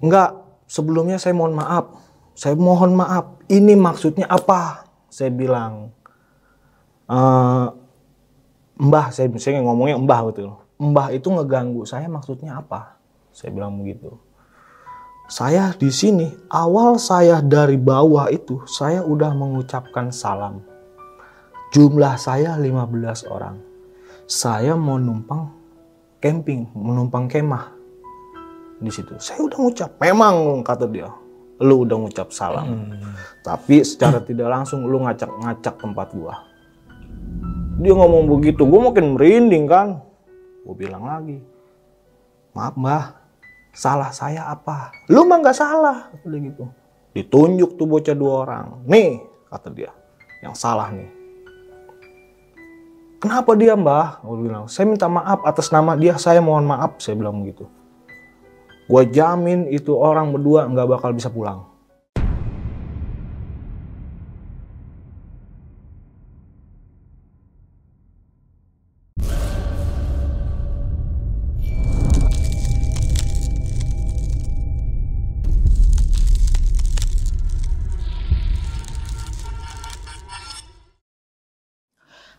Enggak, sebelumnya saya mohon maaf. Saya mohon maaf. Ini maksudnya apa? Saya bilang. "Eh, mbah, saya, saya ngomongnya mbah gitu. Mbah itu ngeganggu saya maksudnya apa? Saya bilang begitu. Saya di sini, awal saya dari bawah itu, saya udah mengucapkan salam. Jumlah saya 15 orang. Saya mau numpang camping, menumpang kemah di situ. Saya udah ngucap, memang kata dia, lu udah ngucap salam. Tapi secara tidak langsung lu ngacak-ngacak tempat gua. Dia ngomong begitu, gua makin merinding kan. Gua bilang lagi, maaf mbah, salah saya apa? Lu mah nggak salah, kata dia gitu. Ditunjuk tuh bocah dua orang. Nih, kata dia, yang salah nih. Kenapa dia mbah? Gue bilang, saya minta maaf atas nama dia, saya mohon maaf. Saya bilang begitu. Gue jamin itu orang berdua nggak bakal bisa pulang.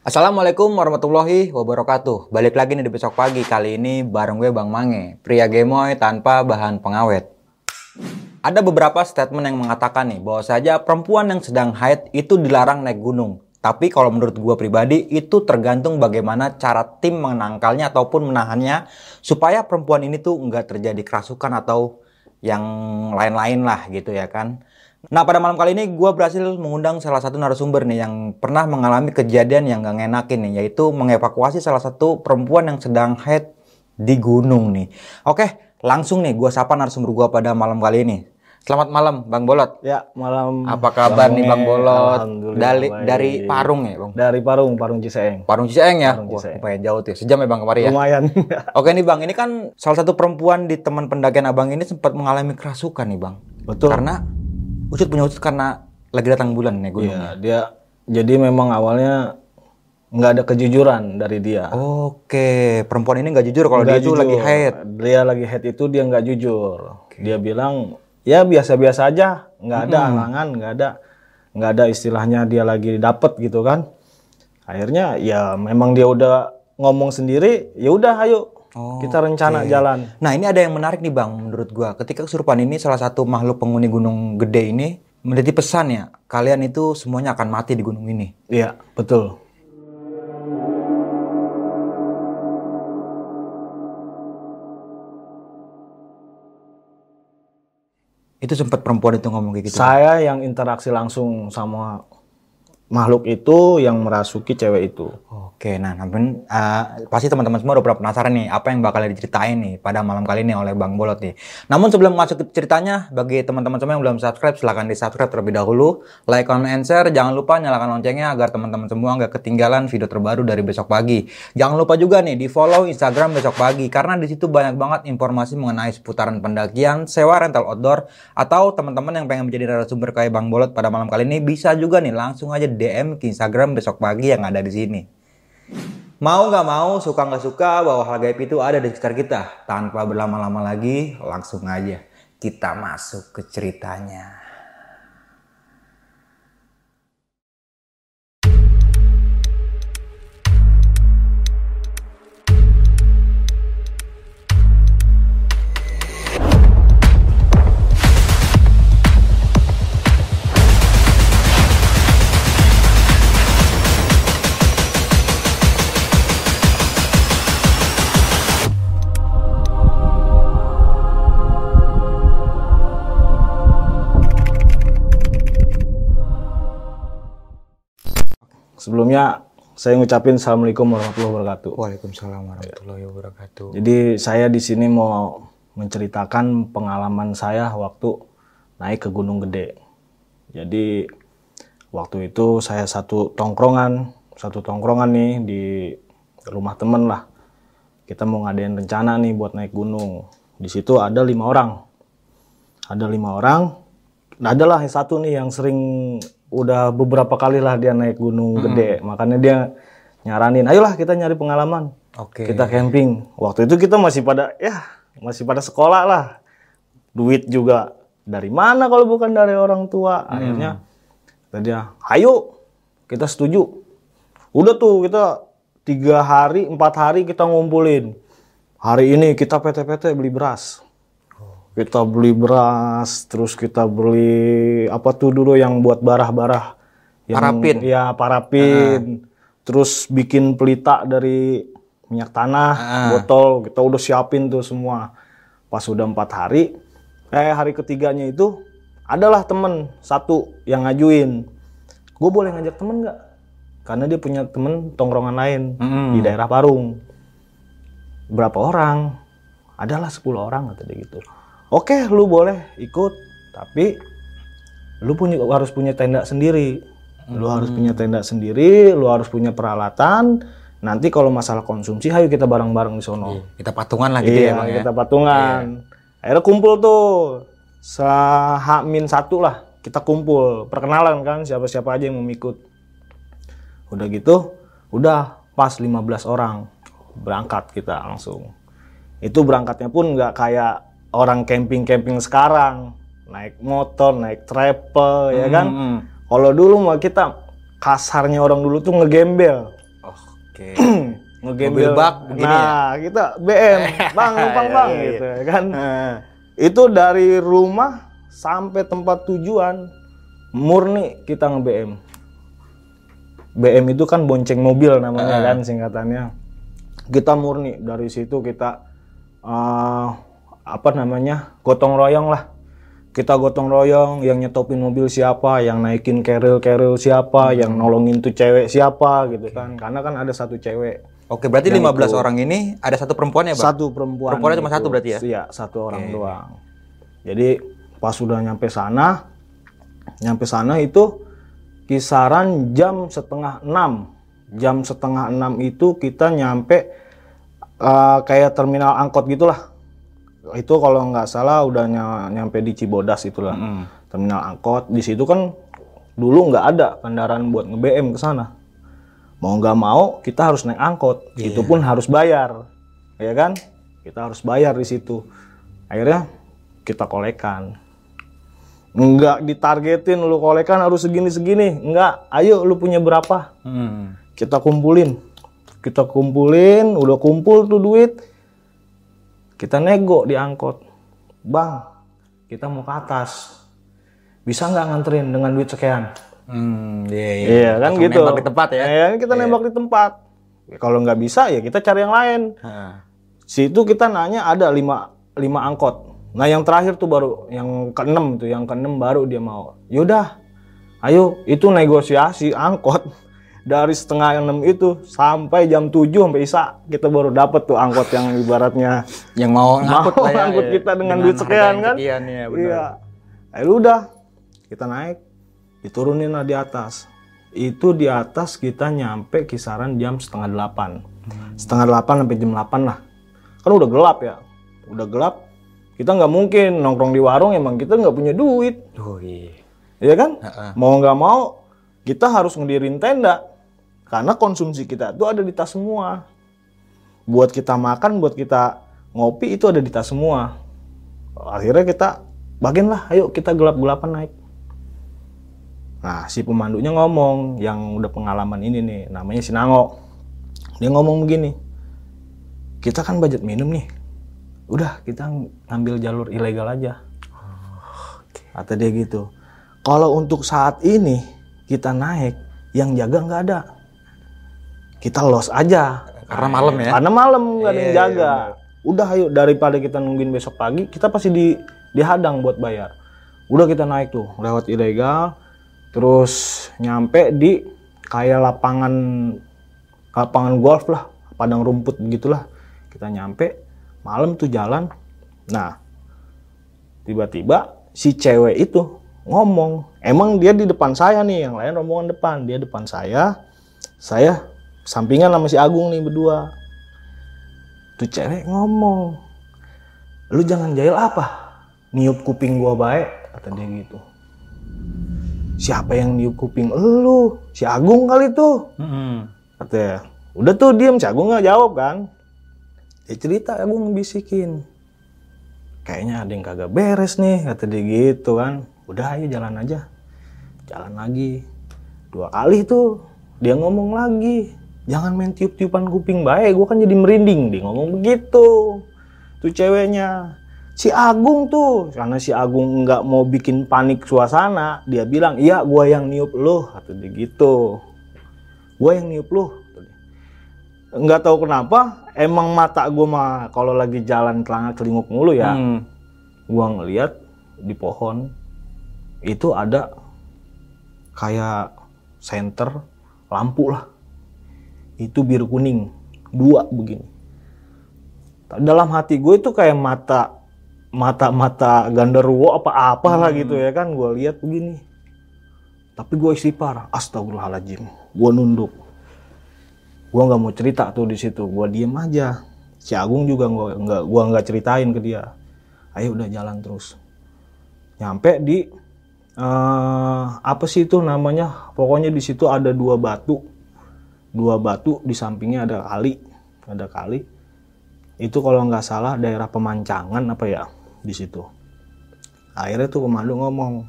Assalamualaikum warahmatullahi wabarakatuh. Balik lagi nih di besok pagi. Kali ini bareng gue Bang Mange, pria gemoy tanpa bahan pengawet. Ada beberapa statement yang mengatakan nih bahwa saja perempuan yang sedang haid itu dilarang naik gunung. Tapi kalau menurut gue pribadi itu tergantung bagaimana cara tim menangkalnya ataupun menahannya supaya perempuan ini tuh nggak terjadi kerasukan atau yang lain-lain lah gitu ya kan. Nah pada malam kali ini gue berhasil mengundang salah satu narasumber nih yang pernah mengalami kejadian yang gak ngenakin nih yaitu mengevakuasi salah satu perempuan yang sedang haid di gunung nih. Oke langsung nih gue sapa narasumber gue pada malam kali ini. Selamat malam Bang Bolot. Ya, malam. Apa kabar nih Bang Bolot? Dari baik. dari Parung ya Bang? Dari Parung, Parung Ciseeng. Parung Ciseeng ya? Parung Wah, Ciseeng. lumayan jauh tuh. Sejam ya Bang kemarin ya? Lumayan. Oke nih Bang, ini kan salah satu perempuan di teman pendakian Abang ini sempat mengalami kerasukan nih Bang. Betul. Karena Ucut punya Ucut karena lagi datang bulan nih gunung. Iya, dia jadi memang awalnya nggak ada kejujuran dari dia. Oke, perempuan ini nggak jujur kalau dia itu jujur. lagi haid. Dia lagi head itu dia nggak jujur. Dia bilang ya biasa-biasa aja, nggak ada halangan, nggak ada nggak ada istilahnya dia lagi dapet gitu kan. Akhirnya ya memang dia udah ngomong sendiri, ya udah ayo kita rencana jalan. Nah ini ada yang menarik nih bang, menurut gua. Ketika kesurupan ini salah satu makhluk penghuni gunung gede ini menjadi pesan ya, kalian itu semuanya akan mati di gunung ini. Iya betul. Itu sempat perempuan itu ngomong kayak gitu. Saya yang interaksi langsung sama makhluk itu yang merasuki cewek itu. Oke, nah namun eh, pasti teman-teman semua udah penasaran nih apa yang bakal diceritain nih pada malam kali ini oleh Bang Bolot nih. Namun sebelum masuk ke ceritanya, bagi teman-teman semua yang belum subscribe, silahkan di subscribe terlebih dahulu. Like, comment, and share. Jangan lupa nyalakan loncengnya agar teman-teman semua nggak ketinggalan video terbaru dari besok pagi. Jangan lupa juga nih di follow Instagram besok pagi karena di situ banyak banget informasi mengenai seputaran pendakian, sewa rental outdoor, atau teman-teman yang pengen menjadi narasumber kayak Bang Bolot pada malam kali ini bisa juga nih langsung aja DM ke Instagram besok pagi yang ada di sini. Mau nggak mau, suka nggak suka, bahwa hal gaib itu ada di sekitar kita. Tanpa berlama-lama lagi, langsung aja kita masuk ke ceritanya. Sebelumnya saya ngucapin assalamualaikum warahmatullahi wabarakatuh. Waalaikumsalam warahmatullahi wabarakatuh. Jadi saya di sini mau menceritakan pengalaman saya waktu naik ke Gunung Gede. Jadi waktu itu saya satu tongkrongan, satu tongkrongan nih di rumah temen lah. Kita mau ngadain rencana nih buat naik gunung. Di situ ada lima orang. Ada lima orang. Nah, adalah yang satu nih yang sering udah beberapa kali lah dia naik gunung gede. Makanya dia nyaranin, ayolah kita nyari pengalaman. Oke. Kita camping. Waktu itu kita masih pada ya masih pada sekolah lah. duit juga dari mana kalau bukan dari orang tua akhirnya kata dia ayo kita setuju udah tuh kita tiga hari empat hari kita ngumpulin hari ini kita PT-PT beli beras kita beli beras terus kita beli apa tuh dulu yang buat barah-barah? Yang Parafin. ya parafin terus bikin pelita dari minyak tanah botol kita udah siapin tuh semua. Pas udah empat hari eh hari ketiganya itu adalah temen satu yang ngajuin. Gue boleh ngajak temen nggak? Karena dia punya temen tongkrongan lain di daerah Parung. Berapa orang? Adalah 10 orang kata dia gitu oke lu boleh ikut tapi lu punya harus punya tenda sendiri. Lu harus punya tenda sendiri lu harus punya peralatan. Nanti kalau masalah konsumsi ayo kita bareng-bareng di sono. Kita patungan lah gitu iya ya bang ya. kita patungan. Akhirnya kumpul tuh sehamin satu lah kita kumpul. Perkenalan kan siapa-siapa aja yang mau ikut. Udah gitu udah pas 15 orang berangkat kita langsung. Itu berangkatnya pun nggak kayak orang camping-camping sekarang naik motor naik travel ya kan? Hmm. kalau dulu mah kita kasarnya orang dulu tuh ngegembel. Oke. ngegembel. Mobil bak begini ya? nah kita BM bang numpang bang Iya, iya. gitu ya kan? Itu dari rumah sampai tempat tujuan murni kita nge BM itu kan bonceng mobil namanya kan singkatannya. Kita murni. Dari situ kita eh, apa namanya gotong royong lah. Kita gotong royong yang nyetopin mobil siapa yang naikin keril keril siapa yang nolongin tuh cewek siapa gitu kan. Karena kan ada satu cewek Oke, berarti 15 orang ini ada satu perempuan ya, Bang? satu perempuan Perempuannya cuma satu berarti ya? iya satu orang doang. Jadi pas sudah nyampe sana nyampe sana itu kisaran jam setengah enam. Jam setengah enam itu kita nyampe eh, kayak terminal angkot gitulah itu kalau nggak salah udah ny- nyampe di Cibodas itulah. Terminal angkot. Di situ kan dulu nggak ada kendaraan buat nge BM ke sana. Mau nggak mau kita harus naik angkot. Itu pun harus bayar. Ya kan? Kita harus bayar di situ. Akhirnya kita kolekan. Nggak ditargetin lu kolekan harus segini segini nggak. Ayo lu punya berapa? Hmm. kita kumpulin. Kita kumpulin udah kumpul tuh duit kita nego di angkot bang kita mau ke atas bisa nggak nganterin dengan duit sekian Hmm, iya, iya. Iya kan Langsung gitu. nembak di tempat ya. Iya, kita nembak di tempat. Ya, Kalau nggak bisa ya kita cari yang lain. Heeh. Situ kita nanya ada lima, lima angkot. Nah yang terakhir tuh baru yang keenam tuh, yang keenam baru dia mau. Yaudah, ayo itu negosiasi angkot dari setengah enam itu sampai jam 7 sampai isa kita baru dapat tuh angkot yang ibaratnya Yang mau ngangkut mau lah ya, ngangkut iya. kita dengan, Dengan duit sekian kan? sekian, iya, benar. iya. Akhirnya udah kita naik diturunin lah di atas. Itu di atas kita nyampe kisaran jam setengah delapan. Hmm. setengah delapan sampai jam delapan lah. Kan udah gelap ya. Udah gelap kita nggak mungkin nongkrong di warung emang kita nggak punya duit. Duh, iya. ya kan? Mau nggak mau kita harus ngedirin tenda karena konsumsi kita itu ada di tas semua. Buat kita makan buat kita ngopi itu ada di tas semua. Akhirnya kita bagian lah ayo kita gelap gelapan naik. Nah si pemandunya ngomong yang udah pengalaman ini nih namanya Sinango dia ngomong begini kita kan budget minum nih. Udah kita ngambil jalur ilegal aja. Kata dia gitu. Kalau untuk saat ini kita naik yang jaga nggak ada kita los aja. Karena malam ya. karena malam nggak ada yang Iya, jaga. udah ayo daripada kita nungguin besok pagi kita pasti di dihadang buat bayar. Udah kita naik tuh lewat ilegal terus nyampe di kayak lapangan lapangan golf lah padang rumput begitulah. Kita nyampe malam tuh jalan. Nah tiba-tiba si cewek itu ngomong emang dia di depan saya nih yang lain rombongan depan. Dia depan saya saya sampingan sama si Agung nih berdua. Tuh cewek ngomong lu jangan jahil apa? Niup kuping gua baik kata dia gitu. Siapa yang niup kuping lu? Si Agung kali tuh. Katanya udah tuh diem. Si Agung nggak jawab kan. Dia cerita Agung bisikin. Kayaknya ada yang kagak beres nih kata dia gitu kan. Udah ayo jalan aja. Jalan lagi. Dua kali tuh dia ngomong lagi jangan main tiup-tiupan kuping baik gue kan jadi merinding. Dia ngomong begitu. Tuh ceweknya si Agung tuh. Karena si Agung nggak mau bikin panik suasana dia bilang iya gue yang niup lo kata dia gitu. Gue yang niup lo nggak tahu kenapa emang mata gue mah kalau lagi jalan telangak celinguk mulu ya Hmm. gua ngeliat di pohon itu ada kayak senter lampu lah itu biru kuning. Dua begini. Dalam hati gue itu kayak mata mata mata gandarwo apa apa lah gitu ya kan. Gue lihat begini. Tapi gue istighfar astagfirullahaladzim gue nunduk. Gue nggak mau cerita tuh di situ. Gue diem aja. Si Agung juga nggak nggak gua nggak ceritain ke dia. Ayo udah jalan terus. Nyampe di eh, apa sih itu namanya? Pokoknya di situ ada dua batu dua batu di sampingnya ada kali ada kali. Itu kalau nggak salah daerah pemancangan apa ya di situ. Akhirnya tuh pemandu ngomong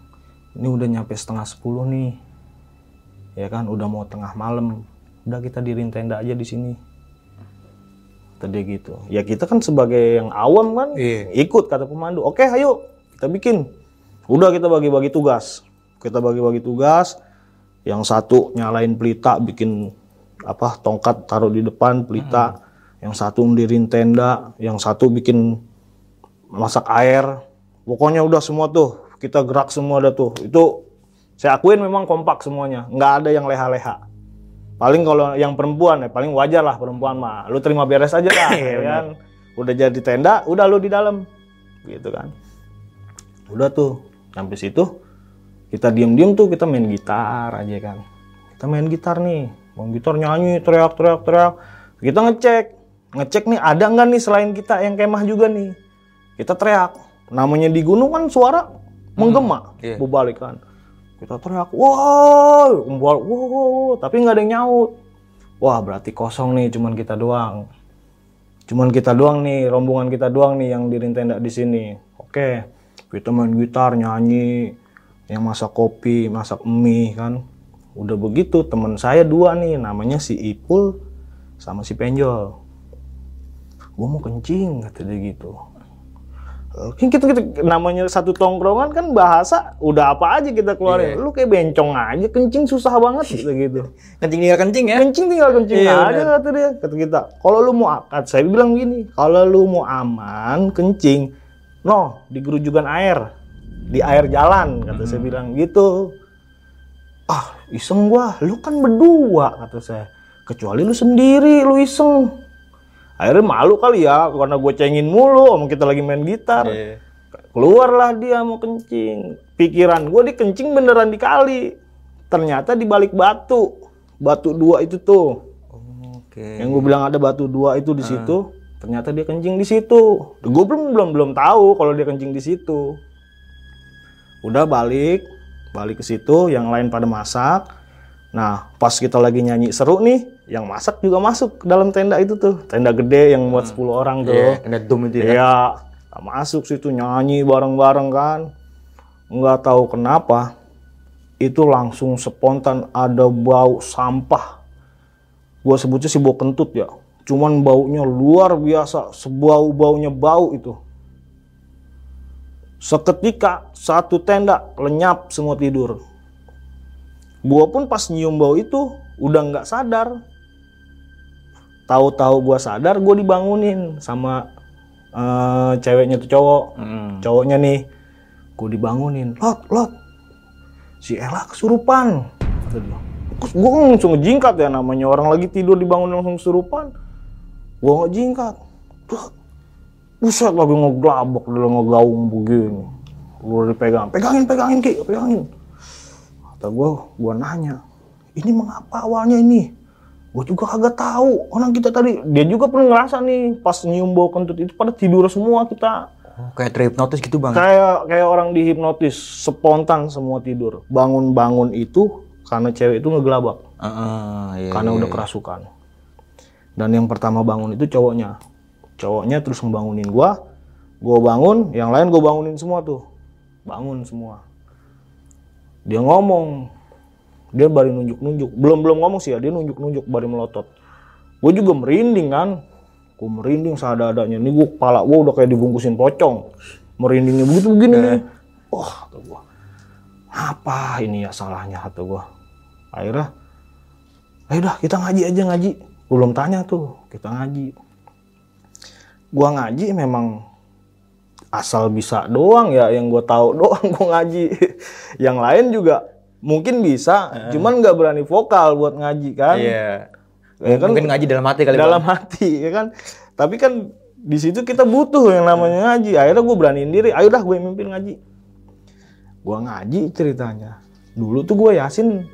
ini udah nyampe setengah sepuluh nih. Ya kan udah mau tengah malam. Udah kita dirin tenda aja di sini. Tadi gitu. Ya kita kan sebagai yang awam kan Iya. ikut kata pemandu. Oke ayo kita bikin. Udah kita bagi-bagi tugas. Kita bagi-bagi tugas. Yang satu nyalain pelita bikin apa tongkat taruh di depan pelita. Yang satu mendiriin tenda yang satu bikin masak air. Pokoknya udah semua tuh kita gerak semua ada tuh. Itu saya akuin memang kompak semuanya. Nggak ada yang leha-leha. Paling kalau yang perempuan ya paling wajar lah perempuan mah. Lu terima beres aja lah ya kan? Udah jadi tenda udah lu di dalam. Gitu kan. Udah tuh sampai situ kita diem-diem tuh kita main gitar aja kan. Kita main gitar nih main gitar nyanyi teriak teriak teriak. Kita ngecek. Ngecek nih ada nggak nih selain kita yang kemah juga nih? Kita teriak. Namanya di gunung kan suara menggema iya. berbalik kan kita teriak wow wow, wow, wow, tapi nggak ada yang nyaut. Wah berarti kosong nih cuman kita doang. Cuman kita doang nih rombongan kita doang nih yang dirin tenda di sini. Oke kita main gitar nyanyi yang masak kopi masak mie kan udah begitu teman saya dua nih namanya si Ipul sama si Penjol gua mau kencing kata dia gitu Kan kita, kita namanya satu tongkrongan kan bahasa udah apa aja kita keluarin. Iya. Lu kayak bencong aja, kencing susah banget gitu gitu. Kencing tinggal kencing ya. Kencing tinggal kencing Iya, aja kata dia. Kata kita, kalau lu mau akad, saya bilang gini, kalau lu mau aman kencing, no di gerujukan air, di air jalan kata saya bilang gitu. Ah iseng gua, lu kan berdua kata saya. Kecuali lu sendiri, lu iseng. Akhirnya malu kali ya, karena gue cengin mulu, omong kita lagi main gitar. Iya. Keluarlah dia mau kencing. Pikiran gue di kencing beneran di kali. Ternyata di balik batu. Batu dua itu tuh. Oke. Yang gue bilang ada batu dua itu di situ. Ternyata dia kencing di situ. Gue belum belum belum tahu kalau dia kencing di situ. Udah balik, balik ke situ. Yang lain pada masak. Nah, pas kita lagi nyanyi seru nih, yang masak juga masuk ke dalam tenda itu tuh. Tenda gede yang buat 10 orang tuh. Iya, kena dom itu ya. Iya, kita masuk situ nyanyi bareng-bareng kan. Nggak tahu kenapa, itu langsung spontan ada bau sampah. Gua sebutnya sih bau kentut ya. Cuman baunya luar biasa, sebau-baunya bau itu. Seketika satu tenda lenyap semua tidur. Gua pun pas nyium bau itu udah nggak sadar. Tahu-tahu gua sadar, gua dibangunin sama eh, ceweknya tuh cowok. Mm. Cowoknya nih, gua dibangunin. Lot, lot, si Ella kesurupan. Kata dia. Terus gua kan langsung ngejingkat ya namanya orang lagi tidur dibangun langsung kesurupan. Gua ngejingkat. Tuh, buset lagi ngeglabok dalam ngegaung begini. Gua dipegang, pegangin, pegangin ki, pegangin. Kata gua, gua nanya, ini mengapa awalnya ini? Gue juga kagak tahu. Orang kita tadi, dia juga pernah ngerasa nih pas nyium bau kentut itu pada tidur semua kita. Oh, kayak terhipnotis gitu bang. Kayak kayak orang dihipnotis, spontan semua tidur. Bangun-bangun itu karena cewek itu ngegelabak, Heeh, iya, karena iya, udah kerasukan. Dan yang pertama bangun itu cowoknya. Cowoknya terus ngebangunin gua. Gue bangun, yang lain gue bangunin semua tuh. Bangun semua. Dia ngomong. Dia baru nunjuk-nunjuk. Belum-belum ngomong sih ya, dia nunjuk-nunjuk baru melotot. Gue juga merinding kan. Gue merinding seadanya. Ini gue kepala gue udah kayak dibungkusin pocong. Merindingnya begitu begini nih. Wah, kata gue. Apa ini ya salahnya kata gue. Akhirnya, ayo dah kita ngaji aja ngaji. Gue belum tanya tuh, kita ngaji. Gua ngaji memang asal bisa doang ya yang gue tahu doang gue ngaji. Yang lain juga mungkin bisa cuman nggak berani vokal buat ngaji kan. Iya. Ya kan? Mungkin ngaji dalam hati kali Bang. dalam hati ya kan? Tapi kan di situ kita butuh yang namanya ngaji. Akhirnya gue beraniin diri ayo dah gue mimpin ngaji. Gue ngaji ceritanya. Dulu tuh gue yasin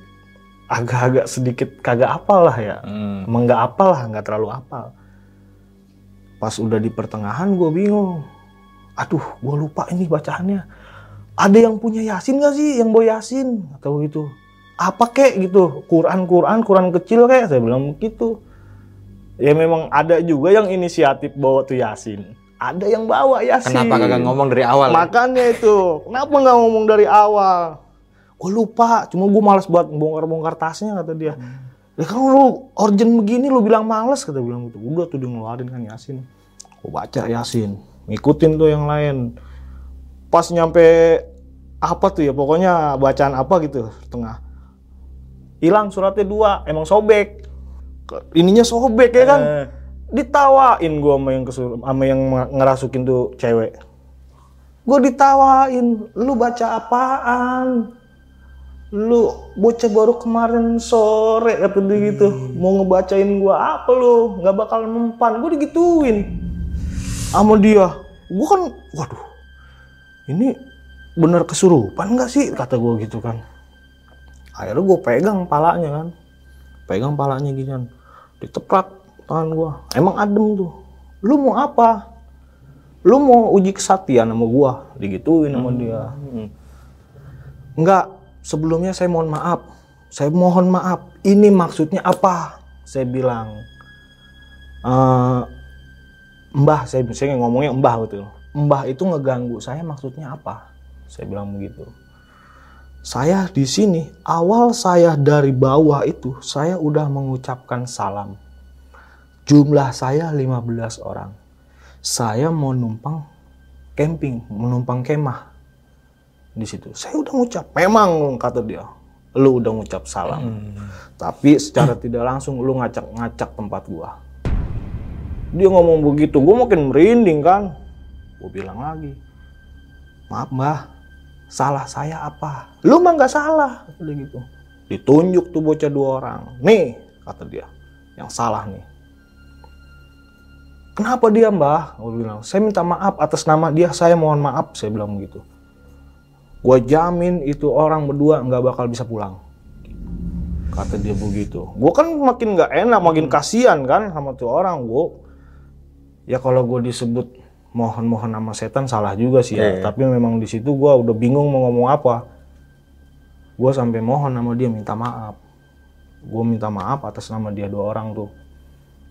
agak-agak sedikit kagak apal lah ya. Hmm. emang nggak apal lah nggak terlalu apal pas udah di pertengahan gue bingung. Aduh gue lupa ini bacaannya. Ada yang punya yasin gak sih? Yang bawa yasin? Atau gitu. Apa kek gitu? Quran Quran Quran kecil kayak saya bilang begitu. Ya memang ada juga yang inisiatif bawa tuh yasin. Ada yang bawa yasin. Kenapa kagak ngomong dari awal? ya? makanya itu. Kenapa nggak ngomong dari awal? Gue lupa. Cuma gue malas buat bongkar-bongkar tasnya kata dia ya kan lu urgent begini lu bilang males kata bilang gitu. Udah tuh dia ngeluarin kan yasin. Gue baca yasin ngikutin tuh yang lain. Pas nyampe apa tuh ya pokoknya bacaan apa gitu tengah hilang suratnya dua emang sobek. Ininya sobek ya kan? Eh. ditawain gua sama yang kesur sama yang ngerasukin tuh cewek. Gue ditawain lu baca apaan lu bocah baru kemarin sore kata dia gitu. Mau ngebacain gua apa lu? Nggak bakal mempan gue digituin. Sama dia. Gua kan waduh ini bener kesurupan nggak sih? Kata gua gitu kan. Akhirnya gue pegang palanya kan. Pegang palanya gini kan diteprak tangan gua. Emang adem tuh. Lu mau apa? Lu mau uji kesatian sama gua? Digituin sama dia. Enggak sebelumnya saya mohon maaf. Saya mohon maaf. Ini maksudnya apa? Saya bilang "Eh, mbah saya saya ngomongnya mbah gitu mbah itu ngeganggu saya maksudnya apa? Saya bilang begitu. Saya di sini awal saya dari bawah itu saya udah mengucapkan salam. Jumlah saya 15 orang. Saya mau numpang camping menumpang kemah di situ. Saya udah ngucap memang kata dia. Lu udah ngucap salam tapi secara tidak langsung lu ngacak-ngacak tempat gua. Dia ngomong begitu gua makin merinding kan? Gua bilang lagi maaf mbah. Salah saya apa? Lu mah nggak salah dia gitu. Ditunjuk tuh bocah dua orang. Nih kata dia yang salah nih. Kenapa dia mbah? Gue bilang saya minta maaf atas nama dia saya mohon maaf saya bilang begitu gue jamin itu orang berdua nggak bakal bisa pulang. Kata dia begitu. Gue kan makin nggak enak makin kasihan kan sama tuh orang gue ya kalau gue disebut mohon-mohon sama setan salah juga sih ya. Iya. tapi memang di situ gue udah bingung mau ngomong apa. Gue sampai mohon sama dia minta maaf. Gue minta maaf atas nama dia dua orang tuh.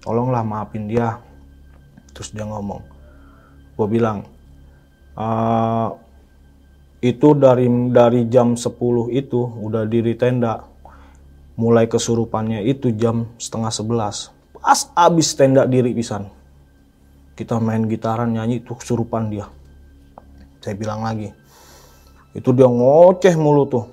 Tolonglah maafin dia. Terus dia ngomong. Gue bilang "Eh, itu dari dari jam 10 itu udah diri tenda mulai kesurupannya itu jam setengah 11 pas abis tenda diri pisan. Kita main gitaran nyanyi tuh kesurupan dia. Saya bilang lagi. Itu dia ngoceh mulu tuh.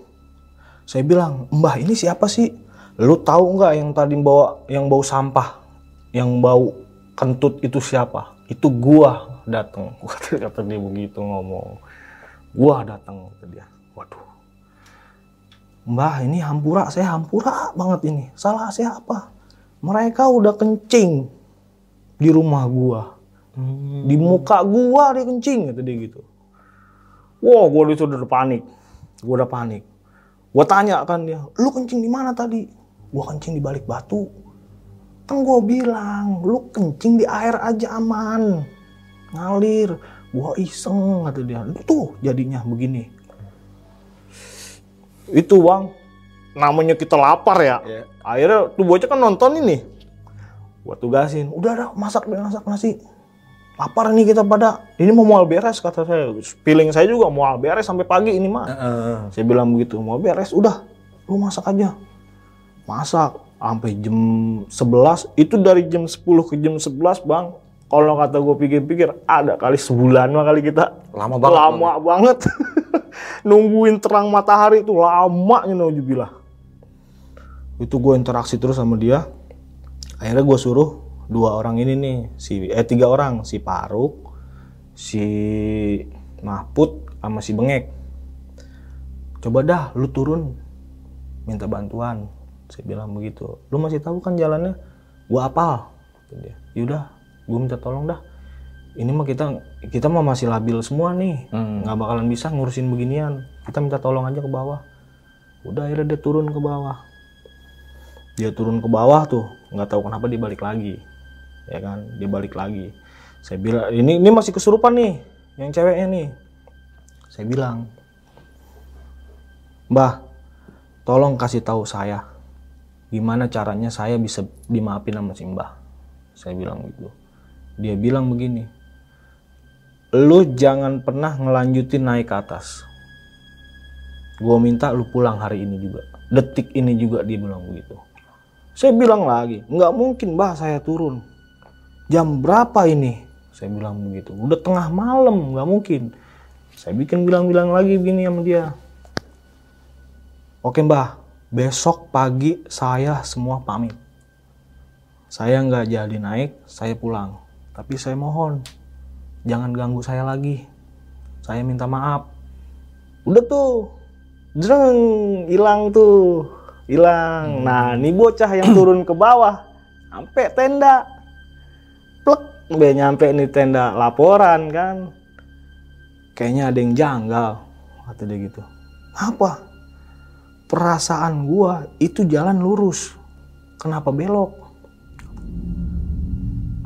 Saya bilang mbah ini siapa sih? Lu tahu nggak yang tadi bawa yang bau sampah? Yang bau kentut itu siapa? Itu gua datang kata dia begitu ngomong gua datang kata dia waduh mbah ini hampura saya hampura banget ini salah saya apa mereka udah kencing di rumah gua di muka gua dia kencing kata dia gitu Wah, gua itu udah panik. Gua udah panik. Gua tanya kan dia, lu kencing di mana tadi? Gua kencing di balik batu. Kan gua bilang, lu kencing di air aja aman. Ngalir. Gua iseng kata dia. Tuh jadinya begini. Itu bang, namanya kita lapar ya. Iya. Akhirnya tuh bocah kan nonton ini. Gua tugasin, udah dah masak deh masak nasi. lapar nih kita pada ini mau mual beres kata saya feeling saya juga mual beres sampai pagi ini mah saya bilang begitu mau beres udah lu masak aja masak sampai jam 11 itu dari jam 10 ke jam 11 bang kalau kata gue pikir-pikir ada kali sebulan mah kali kita. Lama banget. lama banget. Nungguin terang matahari itu lama naujubillah itu gue interaksi terus sama dia. Akhirnya gue suruh dua orang ini nih si eh tiga orang si Paruk si Mahpud sama si Bengek. Coba dah lu turun. Minta bantuan. Saya bilang begitu. Lu masih tahu kan jalannya? Gua apal dia. Yaudah gua minta tolong dah. Ini mah kita kita mah masih labil semua nih. Hmm. nggak bakalan bisa ngurusin beginian. Kita minta tolong aja ke bawah. Udah akhirnya dia turun ke bawah. Dia turun ke bawah tuh. Nggak tahu kenapa dia balik lagi. Ya kan? Dia balik lagi. Saya bilang ini ini masih kesurupan nih yang ceweknya nih. Saya bilang mbah tolong kasih tahu saya. Gimana caranya saya bisa dimaafin sama si mbah? Saya bilang gitu dia bilang begini lu jangan pernah ngelanjutin naik ke atas. Gue minta lu pulang hari ini juga. Detik ini juga dia bilang begitu. Saya bilang lagi nggak mungkin bah saya turun. Jam berapa ini? Saya bilang begitu. Udah tengah malam nggak mungkin. Saya bikin bilang-bilang lagi begini sama dia. Oke mbah besok pagi saya semua pamit. Saya nggak jadi naik saya pulang tapi saya mohon jangan ganggu saya lagi. Saya minta maaf. Udah tuh jreng hilang tuh hilang. Nah ini bocah yang turun ke bawah sampai tenda. Plek be nyampe nih tenda laporan kan. Kayaknya ada yang janggal kata dia gitu. Apa? Perasaan gua itu jalan lurus. Kenapa belok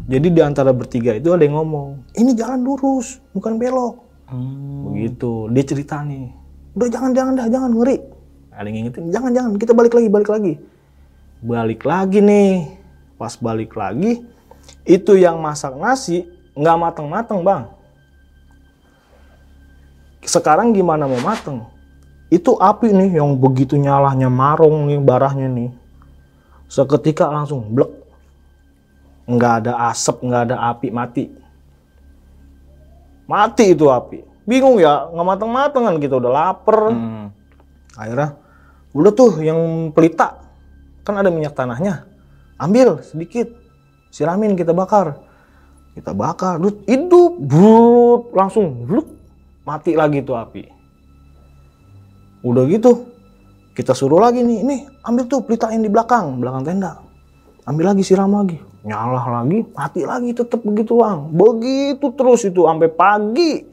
jadi di antara bertiga itu ada yang ngomong ini jalan lurus bukan belok. Hmm. begitu dia cerita nih. Udah jangan jangan dah jangan ngeri. Ada yang ngingetin jangan jangan kita balik lagi balik lagi. Balik lagi nih. Pas balik lagi itu yang masak nasi nggak mateng mateng bang. Sekarang gimana mau mateng? Itu api nih yang begitu nyalahnya marung nih barahnya nih. Seketika langsung blek nggak ada asap nggak ada api mati. Mati itu api. Bingung ya nggak mateng mateng kan kita udah lapar. Hmm. akhirnya udah tuh yang pelita. Kan ada minyak tanahnya. Ambil sedikit siramin kita bakar. Kita bakar terus hidup brut langsung bluk mati lagi tuh api. Udah gitu kita suruh lagi nih ini ambil tuh pelita yang di belakang belakang tenda ambil lagi siram lagi. Nyala lagi mati lagi tetap begitu bang begitu terus itu sampai pagi.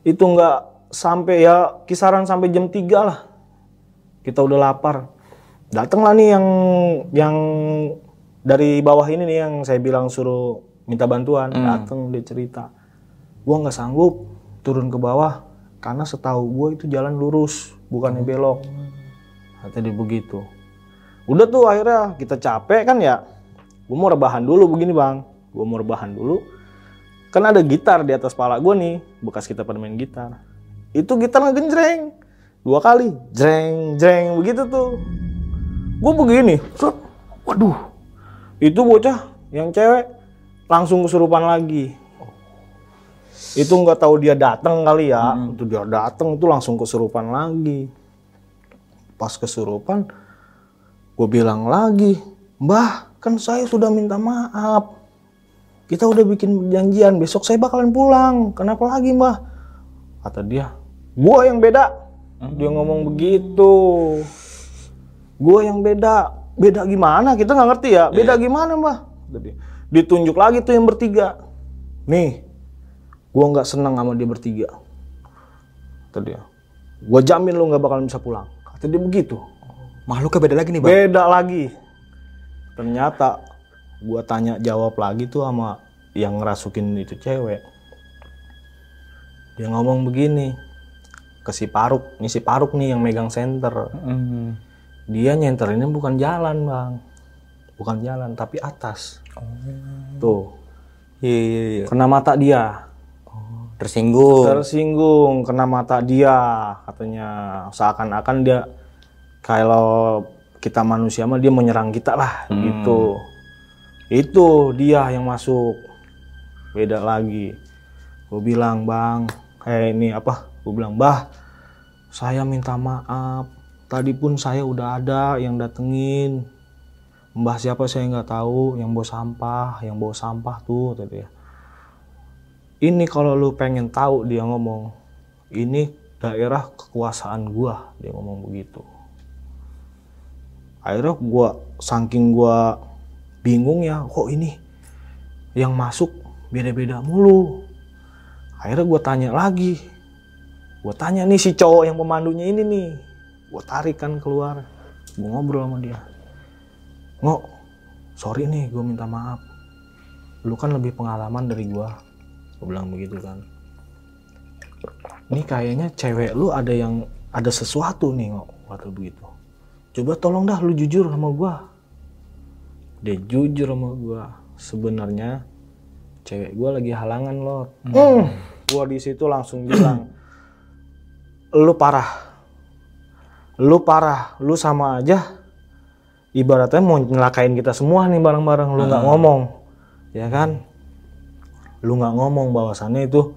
Itu nggak sampai ya kisaran sampai jam 3 lah. Kita udah lapar. Datanglah nih yang yang dari bawah ini nih yang saya bilang suruh minta bantuan. Datang dia cerita. Gua nggak sanggup turun ke bawah karena setahu gua itu jalan lurus bukannya belok. Kata dia begitu udah tuh akhirnya kita capek kan ya. Gue mau rebahan dulu begini bang. Gue mau rebahan dulu. Kan ada gitar di atas pala gue nih bekas kita pada main gitar. Itu gitar ngegenjreng. Dua kali jreng jreng begitu tuh. Gue begini set, waduh. Itu bocah yang cewek langsung kesurupan lagi. Itu nggak tahu dia datang kali ya. Itu dia datang itu langsung kesurupan lagi. Pas kesurupan gue bilang lagi mbah kan saya sudah minta maaf. Kita udah bikin perjanjian besok saya bakalan pulang. Kenapa lagi mbah? Kata dia gua yang beda. Dia ngomong begitu. Gua yang beda. Beda gimana? Kita nggak ngerti ya. Beda gimana mbah? Ditunjuk lagi tuh yang bertiga. Nih gua nggak senang sama dia bertiga. Kata dia. Gua jamin lu nggak bakalan bisa pulang. Kata dia begitu Makhluknya beda lagi nih bang. beda lagi. Ternyata gua tanya jawab lagi tuh sama yang ngerasukin itu cewek. Dia ngomong begini ke si Paruk. Nih si Paruk nih yang megang center Hmm. dia nyenterinnya bukan jalan bang. Bukan jalan tapi atas. Tuh. Iya iya iya. kena mata dia. Tersinggung. tersinggung kena mata dia katanya. Seakan-akan dia kalau kita manusia mah dia menyerang kita lah gitu. Itu dia yang masuk. Beda lagi. Gue bilang bang eh ini apa? Gue bilang bah saya minta maaf. Tadi pun saya udah ada yang datengin. Mbah siapa saya nggak tahu yang bawa sampah yang bawa sampah tuh tadi ya. Ini kalau lu pengen tahu dia ngomong ini daerah kekuasaan gua dia ngomong begitu akhirnya gua saking gua bingung ya kok ini yang masuk beda-beda mulu. Akhirnya gua tanya lagi. Gua tanya nih si cowok yang pemandunya ini nih. Gua tarik kan keluar. Gua ngobrol sama dia. Ngok sorry nih gua minta maaf. Lu kan lebih pengalaman dari gua gue bilang begitu kan. Ini kayaknya cewek lu ada yang ada sesuatu nih kok kata begitu coba tolong dah lu jujur sama gua. Dia jujur sama gua. Sebenarnya cewek gua lagi halangan lo Hmm. gua di situ langsung bilang lu parah. Lu parah. Lu sama aja. Ibaratnya mau nyelakain kita semua nih bareng-bareng. Lu nggak ngomong. Ya kan? Lu nggak ngomong bahwasannya itu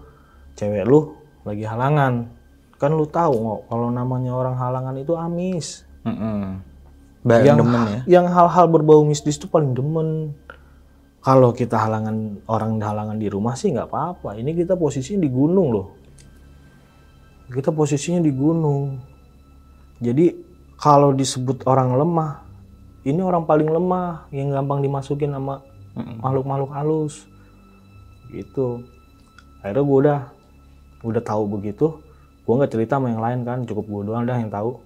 cewek lu lagi halangan. Kan lu tahu nggak kalau namanya orang halangan itu amis Mm-mm. Baik yang demen ya. yang hal-hal berbau mistis itu paling demen. Kalau kita halangan orang halangan di rumah sih nggak apa-apa. Ini kita posisinya di gunung loh. Kita posisinya di gunung. Jadi kalau disebut orang lemah ini orang paling lemah yang gampang dimasukin sama makhluk-makhluk halus. Gitu. Akhirnya gue udah udah tahu begitu. Gue nggak cerita sama yang lain kan cukup gue doang dah yang tahu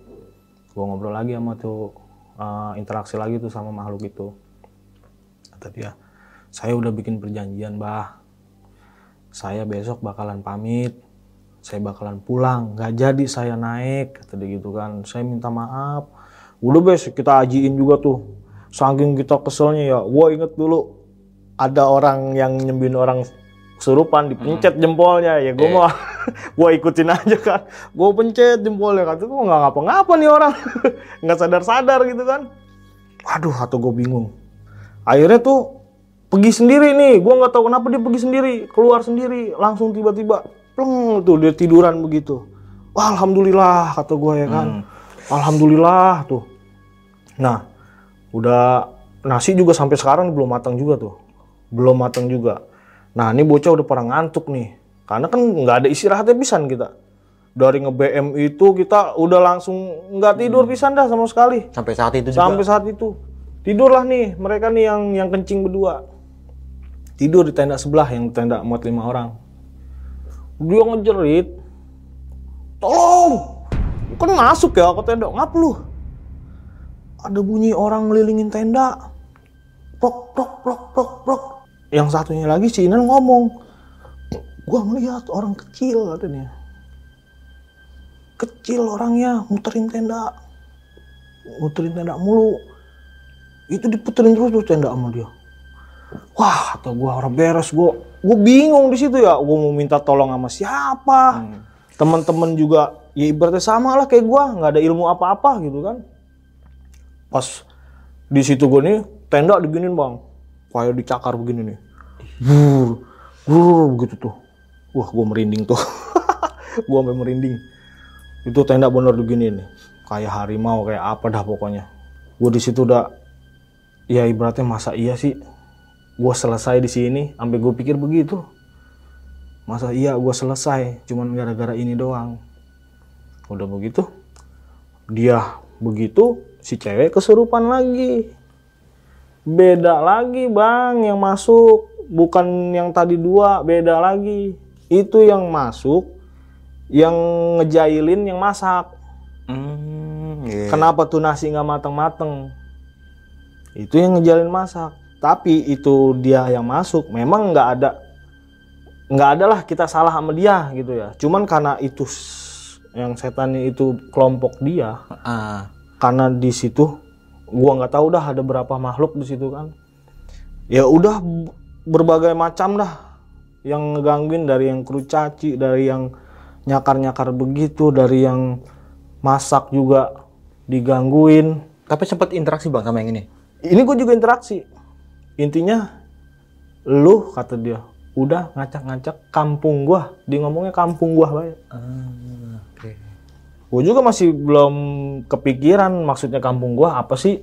gue ngobrol lagi sama tuh uh, interaksi lagi tuh sama makhluk itu. Kata dia saya udah bikin perjanjian bah. Saya besok bakalan pamit. Saya bakalan pulang. Nggak jadi saya naik. Kata dia gitu kan. Saya minta maaf. Udah besok kita ajiin juga tuh. Saking kita keselnya ya gue inget dulu ada orang yang nyembin orang kesurupan dipencet jempolnya ya gue mau gue ikutin aja kan. Gue pencet jempolnya kata gue nggak ngapa-ngapa nih orang. Nggak sadar-sadar gitu kan. Aduh atau gue bingung. Akhirnya tuh pergi sendiri nih. Gue nggak tahu kenapa dia pergi sendiri keluar sendiri langsung tiba-tiba pleng tuh dia tiduran begitu. Wah, alhamdulillah kata gue ya kan. Alhamdulillah tuh. Nah udah nasi juga sampai sekarang belum matang juga tuh. Belum matang juga nah ini bocah udah pada ngantuk nih. Karena kan nggak ada istirahatnya pisan kita. Dari nge BM itu kita udah langsung nggak tidur pisan dah sama sekali. Sampai saat itu juga. sampai saat itu. Tidurlah nih mereka nih yang yang kencing berdua. Tidur di tenda sebelah yang tenda muat lima orang. Dia ngejerit tolong! Kan masuk ya ke tenda? Ngap lu. Ada bunyi orang ngelilingin tenda. Prok prok prok prok prok yang satunya lagi si Inan ngomong gua ngeliat orang kecil katanya. Kecil orangnya muterin tenda muterin tenda mulu. Itu diputerin terus tuh tenda sama dia. Wah kata gua orang beres gua gua bingung di situ ya. Gua mau minta tolong sama siapa? Teman-teman juga ya ibaratnya sama lah kayak gua nggak ada ilmu apa-apa gitu kan. Pas di situ gua nih tenda diginin bang kayak dicakar begini nih. Bur bur begitu tuh. Wah gua merinding tuh. Gua sampai merinding. Itu tenda bener begini nih. Kayak harimau kayak apa dah pokoknya. Gue di situ udah ya ibaratnya masa iya sih. Gue selesai di sini sampai gue pikir begitu. Masa iya gue selesai cuman gara-gara ini doang. Udah begitu dia begitu si cewek kesurupan lagi beda lagi bang yang masuk bukan yang tadi dua beda lagi itu yang masuk yang ngejailin yang masak Hmm, iya. Kenapa tuh nasi nggak mateng-mateng? Itu yang ngejalin masak. Tapi itu dia yang masuk, memang nggak ada, nggak ada lah kita salah sama dia gitu ya. Cuman karena itu yang setannya itu kelompok dia, Ah, karena di situ gua nggak tahu dah ada berapa makhluk di situ kan. Ya udah berbagai macam dah yang ngegangguin dari yang kerucaci dari yang nyakar-nyakar begitu dari yang masak juga digangguin Tapi sempat interaksi bang sama yang ini. ini gue juga interaksi intinya lu kata dia udah ngacak-ngacak kampung gua dia ngomongnya kampung gua baik Oke. Gue juga masih belum kepikiran maksudnya kampung gua apa sih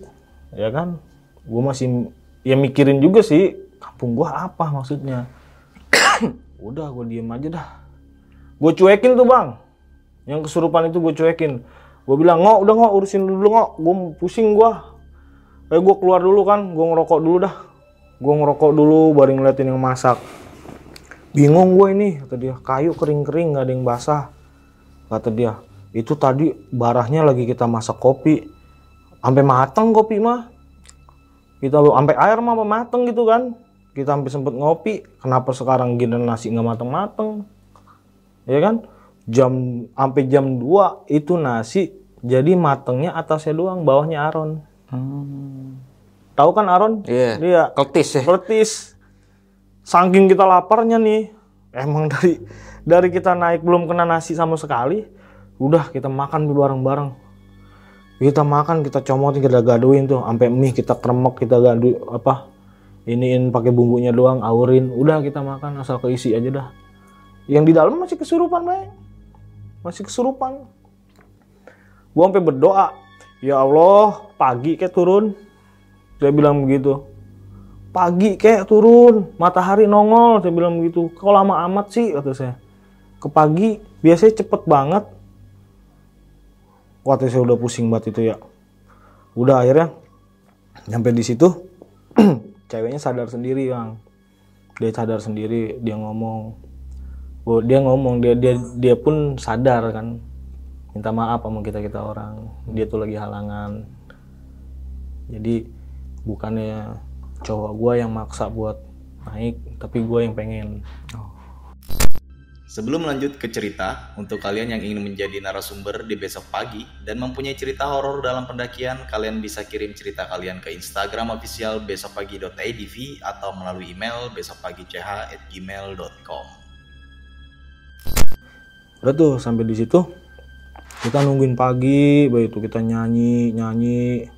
ya kan? Gue masih ya mikirin juga sih kampung gua apa maksudnya. Udah gue diem aja dah. Gue cuekin tuh bang. Yang kesurupan itu gue cuekin. Gue bilang ngok udah ngok urusin dulu ngok gue pusing gua. Eh gue keluar dulu kan gue ngerokok dulu dah. Gue ngerokok dulu baru ngeliatin yang masak. Bingung gue ini kata dia. Kayu kering-kering nggak ada yang basah kata dia itu tadi barahnya lagi kita masak kopi. Sampai mateng kopi mah. Kita sampai air mah mateng gitu kan. Kita sampai sempet ngopi. Kenapa sekarang gini nasi nggak mateng-mateng? Ya kan? Jam sampai jam 2 itu nasi jadi matengnya atasnya doang bawahnya aron. Tahu kan aron? Iya. dia Keltis ya. Kletis. Saking kita laparnya nih, emang dari dari kita naik belum kena nasi sama sekali, udah kita makan bareng-bareng. Kita makan, kita comotin, kita gaduin tuh, sampai mie kita kremek, kita gadu apa? Iniin pakai bumbunya doang, aurin, udah kita makan asal keisi aja dah. Yang di dalam masih kesurupan, Bay. Masih kesurupan. Gua sampai berdoa, ya Allah, pagi kayak turun. Dia bilang begitu pagi kayak turun matahari nongol saya bilang begitu kok lama amat sih kata saya ke pagi biasanya cepet banget waktu saya udah pusing banget itu ya. Udah akhirnya nyampe di situ ceweknya sadar sendiri bang. Dia sadar sendiri dia ngomong. Oh, dia ngomong dia dia dia pun sadar kan. Minta maaf sama kita kita orang. Dia tuh lagi halangan. Jadi bukannya cowok gue yang maksa buat naik tapi gue yang pengen Sebelum lanjut ke cerita, untuk kalian yang ingin menjadi narasumber di besok pagi dan mempunyai cerita horor dalam pendakian, kalian bisa kirim cerita kalian ke Instagram official besokpagi.idv atau melalui email besokpagi.ch@gmail.com. udah tuh sampai di situ. Kita nungguin pagi begitu kita nyanyi nyanyi.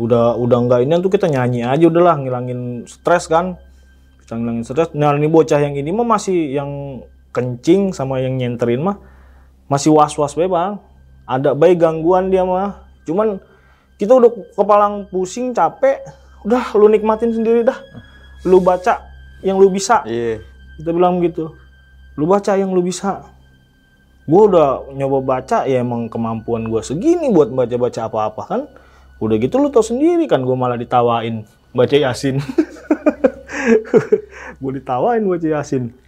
Udah udah enggak ini tuh kita nyanyi aja udahlah ngilangin stres kan. Kita ngilangin stres. Nah ini bocah yang ini mah masih yang kencing sama yang nyenterin mah masih was was bae bang. Ada bayi gangguan dia mah. Cuman kita udah kepalang pusing capek. Udah lu nikmatin sendiri dah. Lu baca yang lu bisa. Iya. kita bilang gitu. Lu baca yang lu bisa. Gue udah nyoba baca ya emang kemampuan gue segini buat baca-baca apa-apa kan? Udah gitu lu tau sendiri kan? Gue malah ditawain baca yasin. Gue ditawain baca yasin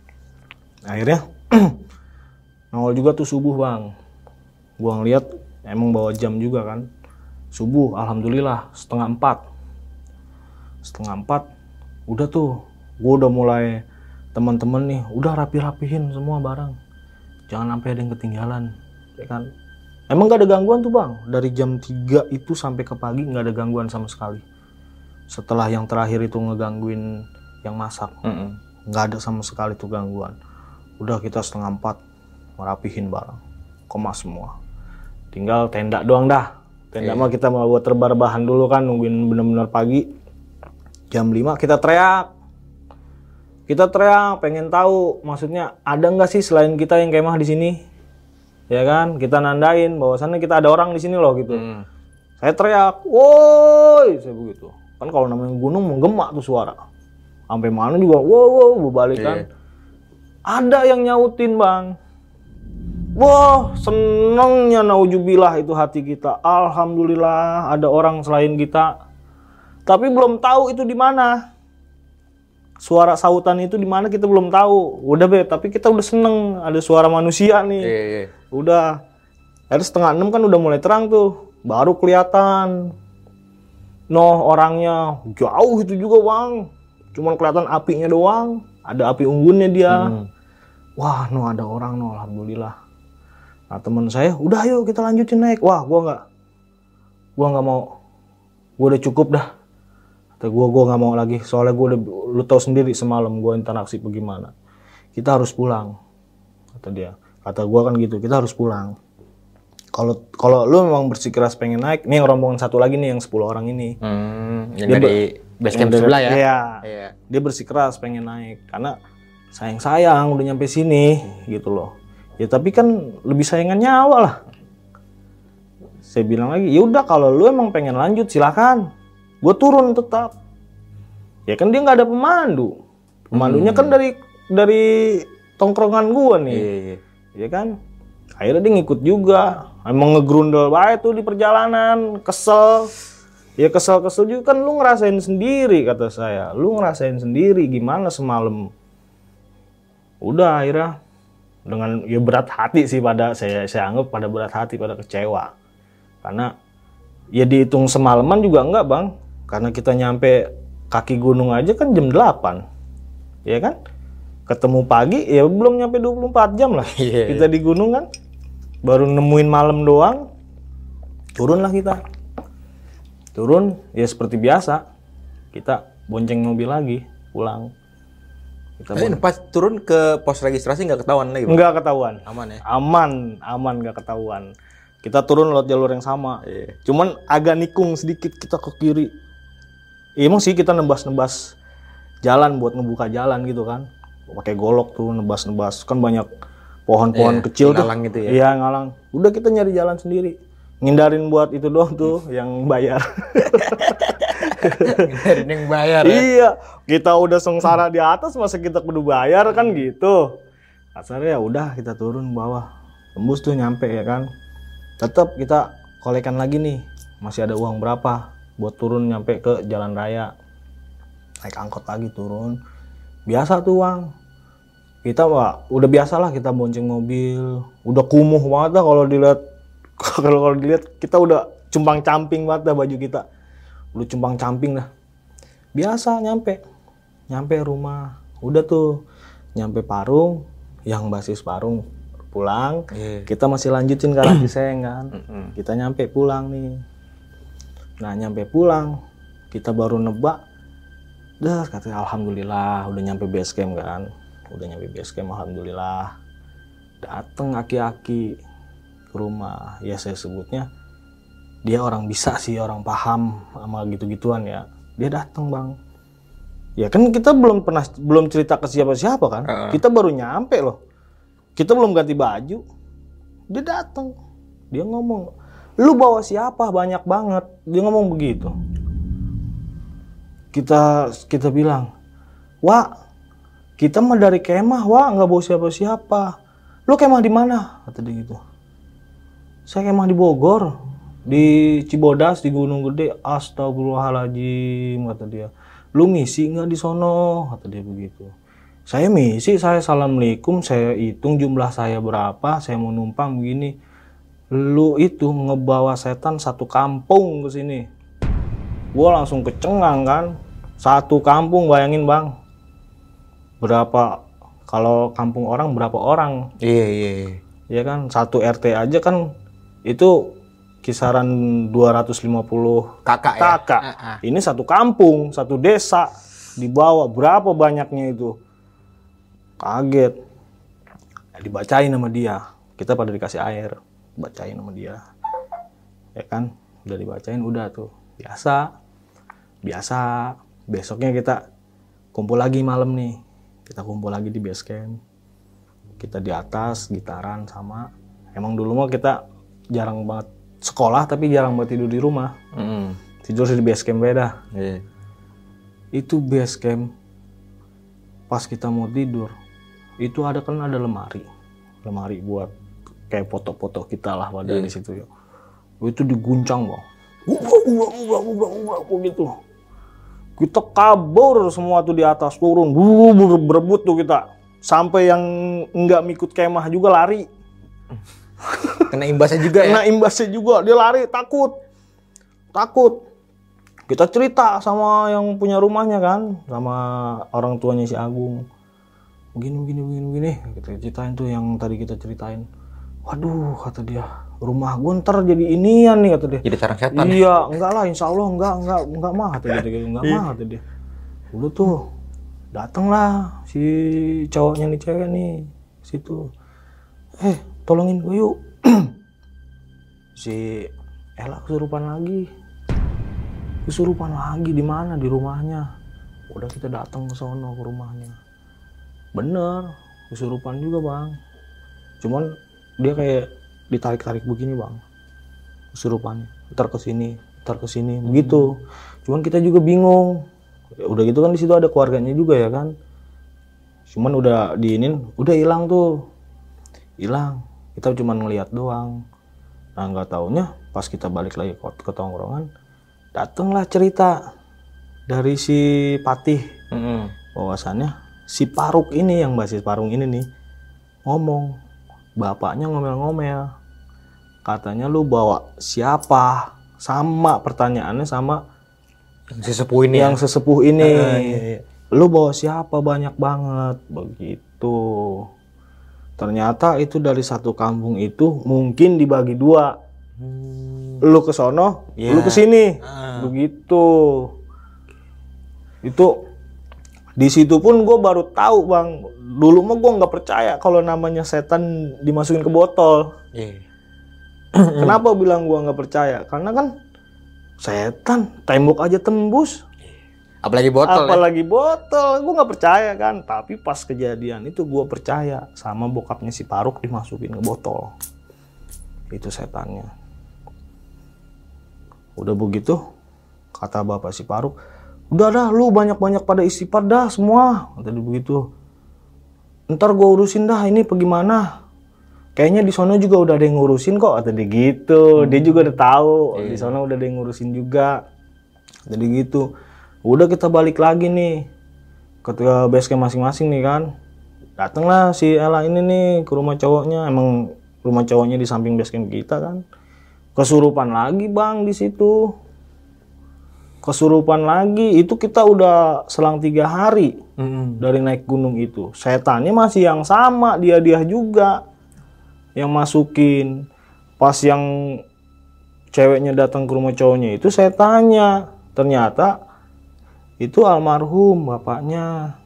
akhirnya nongol juga tuh subuh bang. Gue ngeliat emang bawa jam juga kan. Subuh alhamdulillah setengah empat. Setengah empat udah tuh. Gue udah mulai teman-teman nih udah rapi-rapihin semua barang. Jangan sampai ada yang ketinggalan ya kan? Emang gak ada gangguan tuh bang? Dari jam 3 itu sampai ke pagi nggak ada gangguan sama sekali. Setelah yang terakhir itu ngegangguin yang masak nggak ada sama sekali tuh gangguan udah kita setengah empat merapihin barang. Kemas semua. Tinggal tenda doang dah. Tenda mah kita mau buat terbar bahan dulu kan nungguin bener-bener pagi. Jam 5 kita teriak. Kita teriak pengen tahu maksudnya ada nggak sih selain kita yang kemah di sini? Ya kan? Kita nandain bahwasannya kita ada orang di sini loh gitu. Mm. saya teriak woi! Saya begitu. Kan kalau namanya gunung menggema tuh suara. Sampai mana juga wow wow berbalik kan ada yang nyautin bang. Wah senengnya naujubillah itu hati kita. Alhamdulillah ada orang selain kita. Tapi belum tahu itu di mana. Suara sautan itu di mana kita belum tahu. Udah be tapi kita udah seneng. Ada suara manusia nih. Iya, iya. udah. Akhirnya setengah enam kan udah mulai terang tuh. Baru kelihatan. Noh orangnya. Jauh itu juga bang. Cuman kelihatan apinya doang. Ada api unggunnya dia wah no ada orang no alhamdulillah. Nah teman saya udah ayo kita lanjutin naik. Wah gua nggak gua nggak mau. Gua udah cukup dah. Kata gue gue nggak mau lagi soalnya gue udah lu tahu sendiri semalam gue interaksi bagaimana. Kita harus pulang. Kata dia. Kata gue kan gitu kita harus pulang. Kalau kalau lu memang bersikeras pengen naik nih rombongan satu lagi nih yang 10 orang ini. Hmm, yang Dia dari base camp Yang dari- sebelah ya. iya. Iya. dia bersikeras pengen naik karena sayang sayang udah nyampe sini gitu loh. Ya tapi kan lebih sayangan nyawa lah. Saya bilang lagi ya udah kalau lu emang pengen lanjut silakan. Gue turun tetap. Ya kan dia nggak ada pemandu. Pemandunya kan dari dari tongkrongan gue nih. Iya, iya. ya kan? Akhirnya dia ngikut juga. Emang ngegrundel baik tuh di perjalanan. Kesel. Ya kesel kesel juga kan lu ngerasain sendiri kata saya. Lu ngerasain sendiri gimana semalam udah akhirnya dengan ya berat hati sih pada saya saya anggap pada berat hati pada kecewa. Karena ya dihitung semalaman juga enggak bang. Karena kita nyampe kaki gunung aja kan jam 8 ya kan? Ketemu pagi ya belum nyampe 24 jam lah Iya. kita di gunung kan. Baru nemuin malam doang turunlah kita. Turun ya seperti biasa kita bonceng mobil lagi pulang kita Tapi pas turun ke pos registrasi nggak ketahuan lagi, Bang? nggak ketahuan. Aman ya? aman aman nggak ketahuan. Kita turun lewat jalur yang sama. Cuman agak nikung sedikit kita ke kiri. Ya, emang sih kita nebas-nebas jalan buat ngebuka jalan gitu kan. Pakai golok tuh nebas-nebas. Kan banyak pohon-pohon Iya, kecil tuh. ngalang gitu ya. iya ngalang. Udah kita nyari jalan sendiri. Ngindarin buat itu doang tuh yang bayar Yang bayar ya. iya kita udah sengsara di atas masa kita kudu bayar kan gitu. Kasarnya ya udah kita turun bawah. Tembus tuh nyampe ya kan. Tetap kita kolekan lagi nih masih ada uang berapa buat turun nyampe ke jalan raya. Naik angkot lagi turun. Biasa tuh uang kita wah udah biasa lah kita bonceng mobil. Udah kumuh banget dah kalau dilihat kalau kalau dilihat kita udah cumpang camping banget dah baju kita udah cumpang camping dah. Biasa nyampe. Nyampe rumah. Udah tuh nyampe Parung yang basis Parung pulang Iya. kita masih lanjutin ke arah kan. Kita nyampe pulang nih. Nah nyampe pulang kita baru nebak. Dah katanya alhamdulillah udah nyampe base camp kan. Udah nyampe base camp alhamdulillah. Dateng aki-aki ke rumah. Ya saya sebutnya dia orang bisa sih orang paham sama gitu-gituan ya. Dia datang bang. Ya kan kita belum pernah belum cerita ke siapa-siapa kan. Heeh. kita baru nyampe loh. Kita belum ganti baju. Dia datang dia ngomong lu bawa siapa? Banyak banget. Dia ngomong begitu. Kita kita bilang wah kita mah dari kemah wah nggak bawa siapa-siapa. Lu kemah di mana? Kata dia gitu. Saya kemah di Bogor di Cibodas di Gunung Gede astagfirullahaladzim kata dia. Lu misi nggak di sono? Kata dia begitu. Saya misi saya assalamualaikum saya hitung jumlah saya berapa saya mau numpang begini. Lu itu ngebawa setan satu kampung ke sini. Gua langsung kecengang kan. Satu kampung bayangin bang. Berapa kalau kampung orang berapa orang? Iya, iya, iya. ya kan? Satu RT aja kan itu kisaran 250 Kakak ya? kakak. Ah, ah. ini satu kampung satu desa. Dibawa berapa banyaknya itu? Kaget. Ya, dibacain sama dia. Kita pada dikasih air bacain sama dia. Ya kan? Udah dibacain udah tuh. Biasa. Biasa. Besoknya kita kumpul lagi malam nih. Kita kumpul lagi di base camp. Kita di atas gitaran sama. Emang dulu mah kita jarang banget sekolah tapi jarang banget tidur di rumah. Mm-mm. tidur di base camp beda. Iya. itu base camp pas kita mau tidur itu ada kan ada lemari. Lemari buat kayak foto-foto kita lah pada di situ ya itu diguncang bang ubah ubah ubah ubah ubah ubah gitu. Kita kabur semua tuh di atas turun. Berebut tuh kita. Sampai yang nggak mikut kemah juga lari Kena imbasnya juga ya? kena imbasnya juga. Dia lari takut. Takut. Kita cerita sama yang punya rumahnya kan sama orang tuanya si Agung. Begini begini begini begini. Kita ceritain tuh yang tadi kita ceritain. Waduh kata dia. Rumah gue ntar jadi inian nih kata dia. Jadi sarang setan. iya enggak lah insya Allah enggak enggak enggak mah kata dia gitu enggak mah kata dia. Udah tuh datanglah si cowoknya nih cewek nih situ. Eh tolongin gue yuk. Si Ella kesurupan lagi. Kesurupan lagi di mana? Di rumahnya. Udah kita datang ke sono ke rumahnya. Bener kesurupan juga bang. Cuman dia kayak ditarik-tarik begini bang kesurupan ntar ke sini ntar ke sini begitu. Cuman kita juga bingung. Ya udah gitu kan di situ ada keluarganya juga ya kan? Cuman udah diinin udah hilang tuh. Hilang kita cuman ngeliat doang. Nah nggak taunya pas kita balik lagi ke, ke tongkrongan datanglah cerita dari si Patih. Mm-mm. bahwasannya si Paruk ini yang basis Parung ini nih ngomong bapaknya ngomel-ngomel. Katanya lu bawa siapa? Sama pertanyaannya sama Yang sesepuh ini yang sesepuh ini. Ah, iya, iya. lu bawa siapa? Banyak banget. Begitu ternyata itu dari satu kampung itu mungkin dibagi dua Hmm. lu ke sono Iya. lu ke sini Ah. begitu itu di situ pun gue baru tahu bang dulu mah gue nggak percaya kalau namanya setan dimasukin ke botol Iya. kenapa bilang gue nggak percaya karena kan setan tembok aja tembus Apalagi botol ya. apalagi botol. Gue nggak percaya kan? Tapi pas kejadian itu gue percaya sama bokapnya si Paruk dimasukin ke botol. Itu setannya. Udah begitu kata bapak si Paruk udah dah lu banyak-banyak pada istighfar dah semua. Tadi begitu. Ntar gue urusin dah ini bagaimana kayaknya di sana juga udah ada yang ngurusin kok kata dia gitu. Dia juga udah tahu di sana udah ada yang ngurusin juga. Jadi gitu udah kita balik lagi nih ke ke base camp masing-masing nih kan. Datanglah si Ella ini nih ke rumah cowoknya. Emang rumah cowoknya di samping base camp kita kan. Kesurupan lagi bang di situ. Kesurupan lagi. Itu kita udah selang tiga hari Mm-mm. dari naik gunung itu. Setannya masih yang sama dia dia juga yang masukin. Pas yang ceweknya datang ke rumah cowoknya itu saya tanya ternyata itu almarhum bapaknya.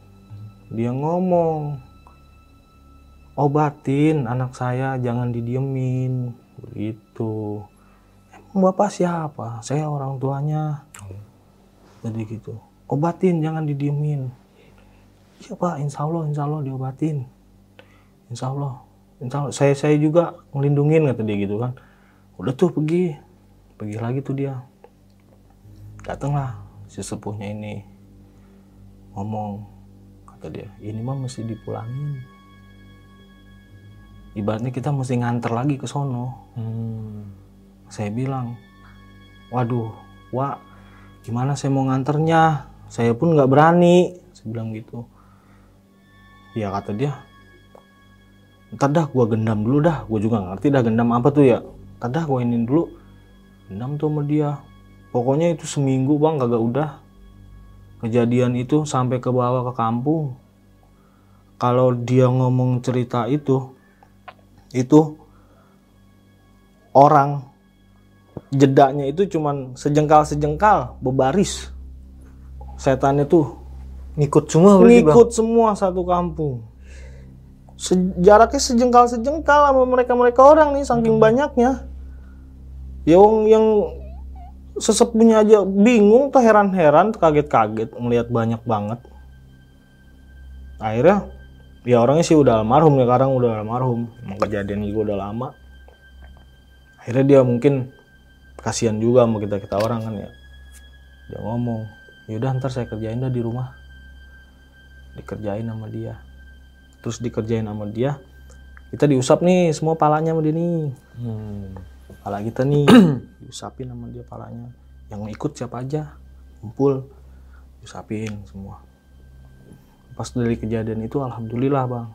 Dia ngomong obatin anak saya jangan didiemin. Begitu. Emang bapak siapa? Saya orang tuanya. Jadi gitu. Obatin jangan didiemin. Iya pak. Insya Allah insya Allah diobatin. Insya Allah. Insya Allah. Saya saya juga ngelindungin kata dia gitu kan. Udah tuh pergi. Pergi lagi tuh dia. Datanglah si sepuhnya ini ngomong kata dia ini mah mesti dipulangin. Ibaratnya kita mesti nganter lagi ke sono. Hmm. saya bilang waduh Wak gimana saya mau nganternya? Saya pun nggak berani. Saya bilang gitu. Ya kata dia ntar dah gua gendam dulu dah. Gue juga ngerti dah gendam apa tuh ya. Ntar dah gua ini dulu. Gendam tuh sama dia pokoknya itu seminggu bang kagak udah. Kejadian itu sampai ke bawah ke kampung. Kalau dia ngomong cerita itu itu orang jedanya itu cuman sejengkal sejengkal bebaris setannya tuh Ngikut semua Bang? ngikut semua satu kampung. Se- jaraknya sejengkal sejengkal sama mereka mereka orang nih saking banyaknya. Yang yang sesepuhnya aja bingung tuh heran-heran kaget-kaget ngelihat banyak banget. Akhirnya ya orangnya sih udah almarhum ya sekarang udah almarhum. Emang kejadian juga udah lama. Akhirnya dia mungkin kasihan juga sama kita kita orang kan ya. Dia ngomong yaudah ntar saya kerjain dah di rumah. Dikerjain sama dia. Terus dikerjain sama dia kita diusap nih semua palanya sama dia nih. Hmm. Pala kita nih. Diusapin sama dia palanya. Yang ikut siapa aja? Kumpul diusapin semua. Pas dari kejadian itu alhamdulillah bang.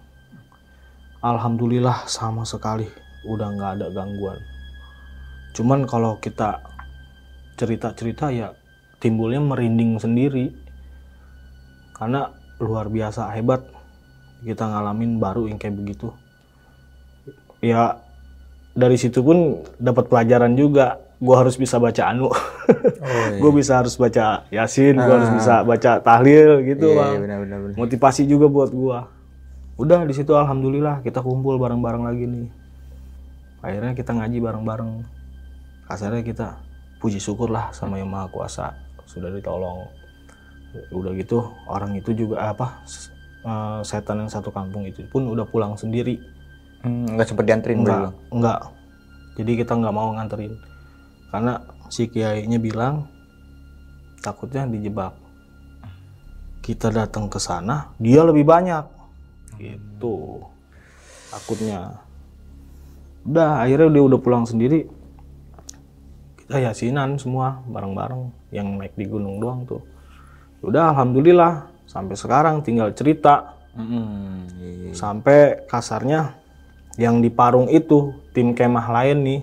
Alhamdulillah sama sekali udah nggak ada gangguan. Cuman kalau kita cerita-cerita ya timbulnya merinding sendiri. Karena luar biasa hebat. Kita ngalamin baru yang kayak begitu. Ya dari situ pun dapat pelajaran juga. Gue harus bisa baca anu. gue bisa harus baca yasin, gue harus bisa baca tahlil gitu Iya, bang. iya, benar benar benar. Motivasi juga buat gue. Udah di situ alhamdulillah kita kumpul bareng-bareng lagi nih. Akhirnya kita ngaji bareng-bareng. Kasarnya kita puji syukur lah sama yang maha kuasa sudah ditolong. Udah gitu orang itu juga apa eh, setan yang satu kampung itu pun udah pulang sendiri. Hmm, nggak sempet dianterin Enggak, bro. enggak. Jadi kita nggak mau nganterin. Karena si kiainya bilang takutnya dijebak. Kita datang ke sana, dia lebih banyak. Gitu. Takutnya. Udah, akhirnya dia udah pulang sendiri. Kita yasinan semua bareng-bareng yang naik di gunung doang tuh. Udah alhamdulillah sampai sekarang tinggal cerita Hmm, iya, iya. sampai kasarnya yang di Parung itu tim kemah lain nih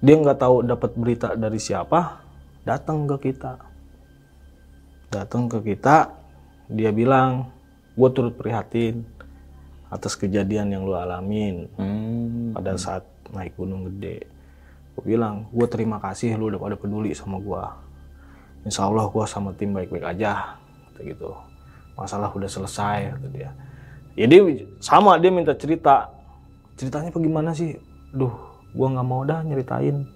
dia nggak tahu dapat berita dari siapa datang ke kita. Datang ke kita dia bilang gue turut prihatin atas kejadian yang lu alamin Hmm, pada saat naik gunung gede. Gue bilang gue terima kasih lu udah pada peduli sama gue insya Allah gue sama tim baik-baik aja kata gitu. Masalah udah selesai kata dia. Jadi sama dia minta cerita ceritanya bagaimana sih duh gue nggak mau dah nyeritain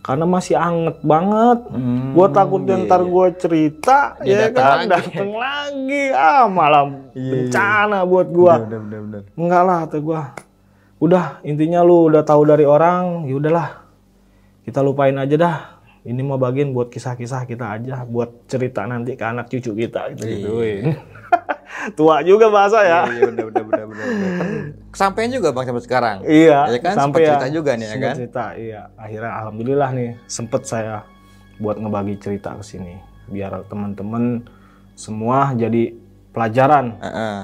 karena masih anget banget Hmm, gue takutnya ntar gue cerita Dia ya datang kan lagi. Iya, dateng lagi ah malah bencana buat gue benar benar benar. Enggak lah kata gua. Udah intinya lu udah tahu dari orang, ya udahlah. Kita lupain aja dah. Ini mau bagian buat kisah-kisah kita aja, buat cerita nanti ke anak cucu kita gitu gituin. Tua juga bahasa ya. Iya benar benar benar benar. Kesampaian juga bang sampai sekarang. Iya, Ya kan, sampai sempet cerita juga nih, ya kan? cerita, iya. Akhirnya alhamdulillah nih sempet saya buat ngebagi cerita ke sini biar teman-teman semua jadi pelajaran Heeh.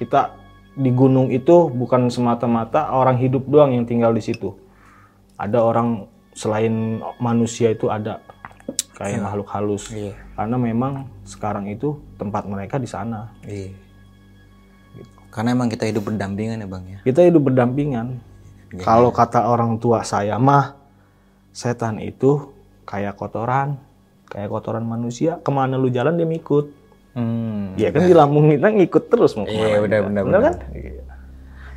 kita di gunung itu bukan semata-mata orang hidup doang yang tinggal di situ. Ada orang selain manusia itu ada kayak makhluk halus. Iya. Karena memang sekarang itu tempat mereka di sana. Iya. Karena emang kita hidup berdampingan ya bang ya. Kita hidup berdampingan. Kalau kata orang tua saya mah setan itu kayak kotoran, kayak kotoran manusia. Ke mana lu jalan dia ngikut. Hmm. Ya kan di lambung kita ngikut terus mau Iya, ke mana benar, juga. benar, Benar benar. kan? Iya.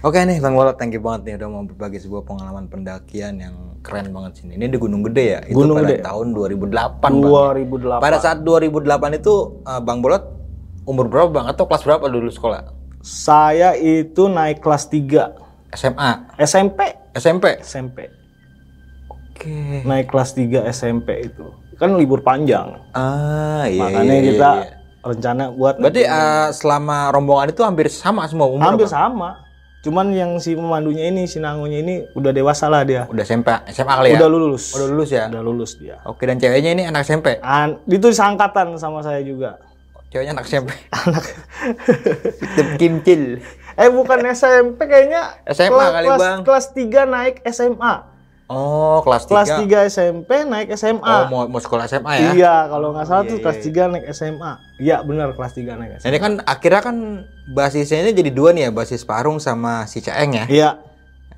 Oke nih Bang Bolot, thank you banget nih udah mau berbagi sebuah pengalaman pendakian yang keren banget sini. Ini di Gunung Gede ya? Itu Gunung pada Gede. tahun 2008 Bang. ya? 2008. Pada saat 2008 itu eh, Bang Bolot umur berapa Bang? Atau kelas berapa dulu sekolah? Saya itu naik kelas 3 SMA? SMP. SMP? SMP. Oke. Naik kelas 3 SMP itu. Kan libur panjang. Ah iya Makanya iya, iya, kita iya. rencana buat Berarti eh, selama rombongan itu hampir sama semua umur hampir Bang? sama. Cuman yang si pemandunya ini, si nangunya ini udah dewasa lah dia. Udah SMP, SMA kali ya? Udah lulus. Udah lulus ya? Udah lulus dia. Oke dan ceweknya ini anak SMP? An itu seangkatan sama saya juga. Ceweknya anak SMP? Anak. Kimcil. Eh bukan SMP kayaknya. SMA kelas, kali, kelas, Bang. Kelas 3 naik SMA. Oh kelas 3. Kelas 3 SMP naik SMA. Oh mau, mau sekolah SMA ya? Iya, kalau nggak salah Iya, tuh iya, kelas 3 naik SMA. Iya, benar kelas 3 naik SMA. ini kan akhirnya kan basisnya ini jadi dua nih ya, basis Parung sama si Ceeng ya. Iya.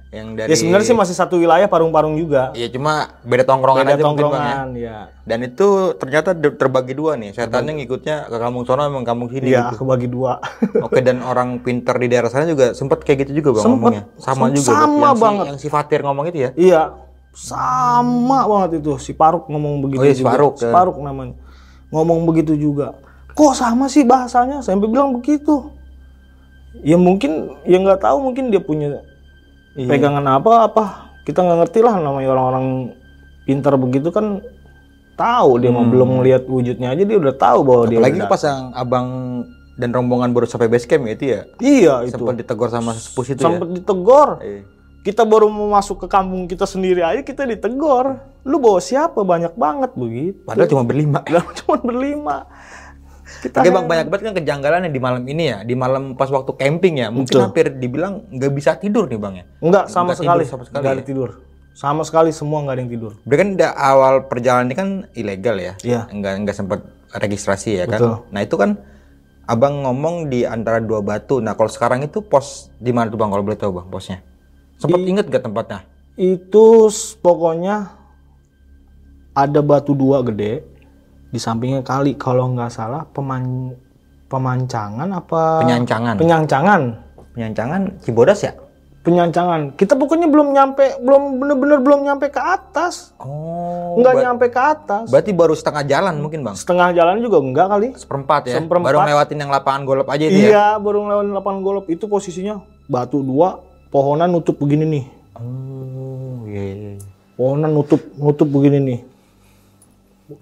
Yang dari Ya sebenarnya sih masih satu wilayah parung-parung juga. Iya cuma beda tongkrongan Beda aja ya. tongkrongan, ya. Dan itu ternyata terbagi dua nih. Setannya ngikutnya ke kampung sono emang kampung sini Iya, gitu. kebagi dua. Oke dan orang pinter di daerah sana juga sempat kayak gitu juga Bang Sempet. ngomongnya. Sama Sem- juga. sama yang si- banget. yang si Fatir ngomong itu ya. iya, sama banget itu. Si Paruk ngomong begitu Oh iya, si juga. Paruk, Si ya. Paruk namanya. Ngomong begitu juga. Kok sama sih bahasanya? Sampai bilang begitu. Ya mungkin, ya nggak tahu mungkin dia punya Iya. pegangan apa apa. Kita nggak ngerti lah namanya orang-orang pintar begitu kan tahu dia mau belum ngelihat wujudnya aja dia udah tahu bahwa dia Hmm. Apalagi udah- pas yang abang dan rombongan baru sampai base camp ya itu ya. iya itu Sempat ditegur sama sepuh itu ya. sempat ditegor Iya. kita baru mau masuk ke kampung kita sendiri aja kita ditegor lu bawa siapa banyak banget begitu Padahal cuma berlima. lah cuma berlima kita Oke bang, banyak banget kan kejanggalan yang di malam ini ya, di malam pas waktu camping ya, mungkin Betul. hampir dibilang nggak bisa tidur nih bang ya. enggak sama Nggak sekali tidur sama sekali nggak ya? ada tidur sama sekali semua nggak ada yang tidur Berarti kan awal perjalanan ini kan ilegal ya, Iya. nggak nggak sempat registrasi ya kan. Betul. Nah itu kan abang ngomong di antara dua batu. Nah kalau sekarang itu pos di mana tuh bang kalau boleh tahu bang posnya? Sempet inget gak tempatnya? Itu pokoknya ada batu dua gede di sampingnya kali kalau nggak salah peman pemancangan apa Penyancangan. penyancangan Penyancangan Cibodas ya? penyancangan kita pokoknya belum nyampe belum bener-bener belum nyampe ke atas Oh. nggak nyampe ke atas Berarti baru setengah jalan mungkin bang? setengah jalan juga enggak kali Seperempat ya? Seperempat. Baru lewatin yang lapangan golf aja itu ya? iya baru ngelawan lapangan golf itu posisinya batu dua pohonan nutup begini nih Oh iya iya. iya. pohonan nutup nutup begini nih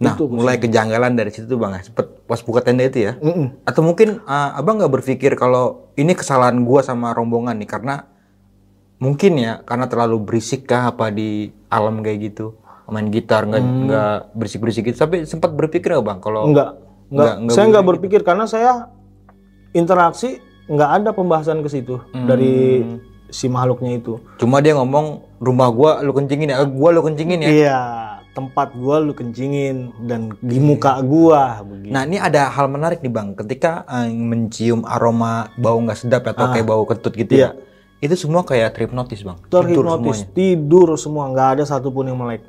Nah mulai kejanggalan dari situ tuh bang ya? Sempet pas buka tenda itu ya? Mm-mm. Atau mungkin uh, abang nggak berpikir kalau ini kesalahan gua sama rombongan nih karena mungkin ya karena terlalu berisik kah apa di alam kayak gitu main gitar nggak nggak berisik berisik gitu tapi sempat berpikir nggak bang kalau. Enggak, enggak saya enggak berpikir karena saya interaksi enggak ada pembahasan ke situ dari si makhluknya itu. cuma dia ngomong rumah gua lu kencingin ya gua lu kencingin ya Iya, tempat gua lu kencingin dan di muka gua begitu. nah ini ada hal menarik nih bang ketika uh, mencium aroma bau nggak sedap atau kayak bau kentut gitu ya itu semua kayak terhipnotis bang Tidur Terhipnotis, tidur semua, nggak ada satupun yang melek.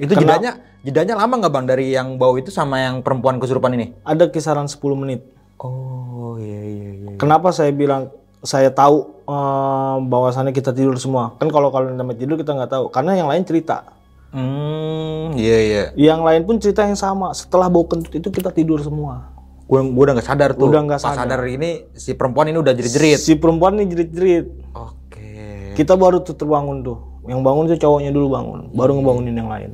itu jedanya jedanya lama nggak bang dari yang bau itu sama yang perempuan kesurupan ini Ada kisaran 10 menit. oh iya iya iya Kenapa saya bilang saya tahu eh, bahwasannya kita tidur semua? Kan kalau kalau namanya tidur kita nggak tahu, karena yang lain cerita. Hmm, iya iya. Yang lain pun cerita yang sama. Setelah bau kentut itu kita tidur semua. Gue gue udah nggak sadar tuh. Udah nggak Pas sadar. sadar ini si perempuan ini udah jerit-jerit. Si perempuan ini jerit-jerit. Oke. Kita baru tuh terbangun tuh. Yang bangun tuh cowoknya dulu bangun, baru ngebangunin yang lain.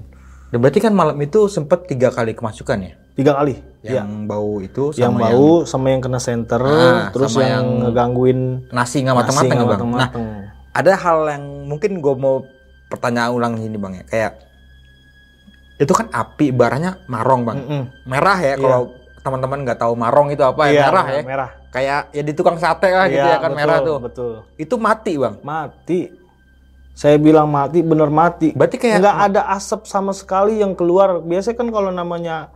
Dan berarti kan malam itu sempet tiga kali kemasukan ya? Tiga kali. Yang bau itu Yang sama bau sama yang kena center, Ah, terus sama yang, ngegangguin nasi nggak ya, bang. Nah, mateng-mateng. ada hal yang mungkin gue mau pertanyaan ulang ini bang ya. Kayak itu kan api baranya marong bang. Mm-mm. Merah ya kalau teman-teman nggak tahu marong itu apa ya Iya, merah ya. Merah. Kayak ya di tukang sate lah gitu Iya, ya kan betul, merah tuh. Betul. Itu mati bang. Mati. Saya bilang mati, bener mati. Berarti kayak nggak ada asap sama sekali yang keluar. Biasanya kan kalau namanya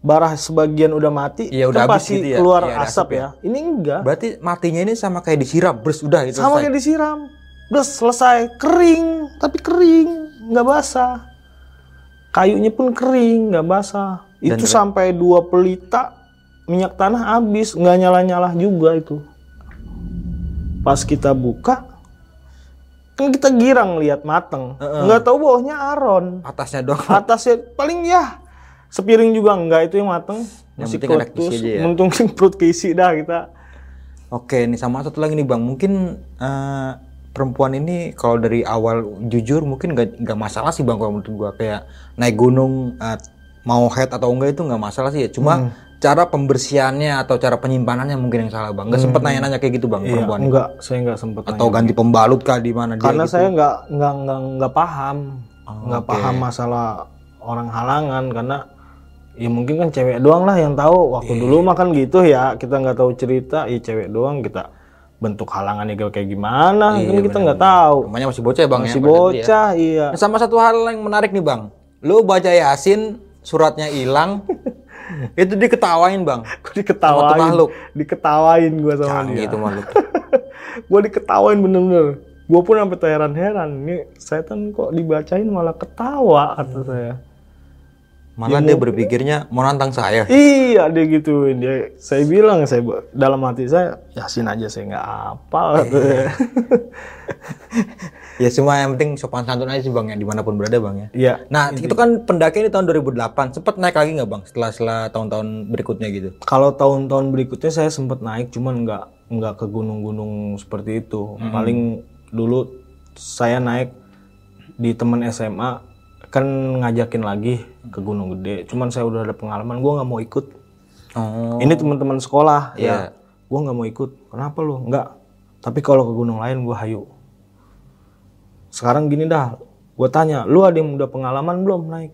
barah sebagian udah mati, Iya, udah kan habis pasti gitu ya. keluar Iya, ada asap, asap ya. Ini enggak. Berarti matinya ini sama kayak disiram, bers udah itu Sama selesai. kayak disiram. Udah selesai, kering, tapi kering, nggak basah. Kayunya pun kering, nggak basah. itu sampai dua pelita minyak tanah habis, nggak nyala-nyala juga itu. Pas kita buka, kan kita girang lihat mateng, nggak tahu bawahnya aron. Atasnya doang. Atasnya paling ya sepiring juga enggak itu yang mateng. Yang Masih aja ya. Untung perut keisi dah kita. Oke, nih sama satu lagi nih bang, mungkin eh, perempuan ini kalau dari awal jujur mungkin gak, nggak masalah sih bang kalau menurut gua kayak naik gunung eh, mau head atau enggak itu nggak masalah sih ya. Cuma Hmm. cara pembersihannya atau cara penyimpanannya mungkin yang salah bang. Nggak sempet nanya-nanya kayak gitu bang Hmm. Iya, perempuan. enggak, saya enggak sempet Atau ganti pembalut kah di mana dia karena gitu. saya nggak nggak nggak nggak paham Oh, nggak paham masalah orang halangan karena ya mungkin kan cewek doang lah yang tahu waktu Iya. dulu mah kan gitu ya kita nggak tahu cerita ya cewek doang kita bentuk halangannya kayak kayak gimana? Kan kita nggak tahu. Namanya masih bocah ya bang masih ya, ya. bocah iya. Nah, sama satu hal yang menarik nih bang, lu baca yasin suratnya hilang, itu diketawain bang. gue diketawain? Makhluk. diketawain gue sama Canggih dia. itu makhluk. gue diketawain bener-bener. Gue pun sampai heran-heran ini setan kok dibacain malah ketawa kata saya Malah dia berpikirnya mau nantang saya. Iya dia gituin dia. Saya bilang saya dalam hati saya yasin aja saya nggak hafal. katanya. Ya semua yang penting sopan santun aja sih bang ya di mana pun berada bang ya. Iya. Nah itu kan pendakian di tahun 2008, sempet naik lagi nggak bang setelah setelah tahun-tahun berikutnya gitu? Kalau tahun-tahun berikutnya saya sempat naik, cuman nggak nggak ke gunung-gunung seperti itu. Paling dulu saya naik di teman SMA kan ngajakin lagi ke Gunung Gede. Cuman saya udah ada pengalaman, gue nggak mau ikut. Oh. Ini teman-teman sekolah Iya. ya. Gue nggak mau ikut. Kenapa lu? Nggak. Tapi kalau ke gunung lain gue hayu. Sekarang gini dah, gue tanya, lu ada yang udah pengalaman belum naik?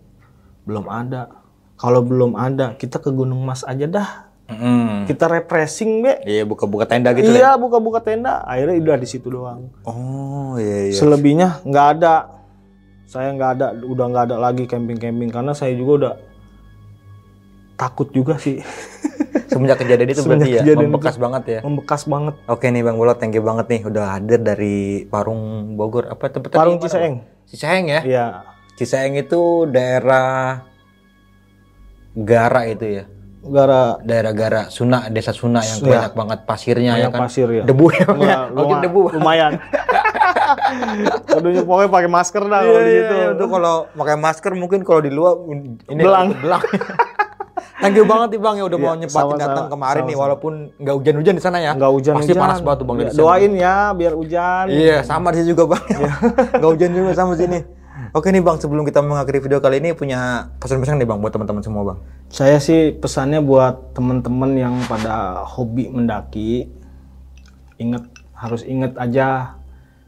Belum ada. Kalau belum ada, kita ke Gunung Mas aja dah. Mm-mm. Kita refreshing be. Iya buka-buka tenda gitu ya. iya, buka-buka tenda. Akhirnya udah di situ doang. Oh iya iya. Selebihnya nggak ada. Saya nggak ada, udah nggak ada lagi camping-camping karena saya juga udah takut juga sih. Semenjak kejadian itu Semenjak berarti ya kejadian membekas itu. banget ya. Membekas banget. Oke nih Bang Bolot, thank you banget nih udah hadir dari Parung Bogor. Apa tempat? Parung Ciseeng. Bang? Ciseeng ya? Iya. Ciseeng itu daerah Gara itu ya. Gara Daerah Gara, Suna, desa Suna yang banyak banget pasirnya ya banyak kan. pasir ya. Debu ya. Ya? Luma- debu. Lumayan. Kudunya pokoknya pakai masker dah kalau di Iya, situ. iya, itu kalau pakai masker mungkin kalau di luar ini Belang. belang. Thank you banget nih Bang ya udah mau Iya, nyempatin datang kemarin nih sama-sama. walaupun nggak hujan-hujan di sana ya. Enggak hujan-hujan. Pasti panas banget tuh Bang Ya, sana. Doain ya biar hujan. Iya, sama di sini juga Bang. Enggak hujan juga sama sini. Oke nih Bang, sebelum kita mengakhiri video kali ini punya pesan-pesan nih Bang buat teman-teman semua Bang. Saya sih pesannya buat teman-teman yang pada hobi mendaki, ingat harus ingat aja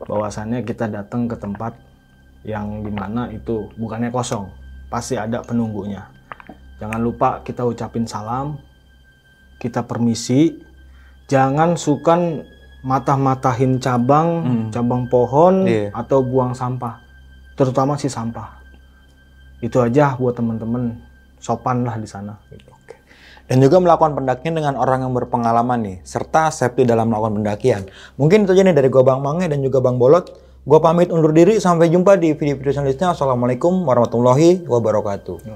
bahwasannya kita datang ke tempat yang di mana itu bukannya kosong, pasti ada penunggunya. Jangan lupa kita ucapin salam, kita permisi, jangan sukan matah-matahin cabang, cabang pohon Iya. atau buang sampah, terutama sih sampah. Itu aja buat teman-teman sopan lah di sana. Gitu. Dan juga melakukan pendakian dengan orang yang berpengalaman nih, serta safety dalam melakukan pendakian. Mungkin itu aja nih dari gua Bang Mange dan juga Bang Bolot. Gua pamit undur diri, sampai jumpa di video-video selanjutnya. Assalamualaikum warahmatullahi wabarakatuh.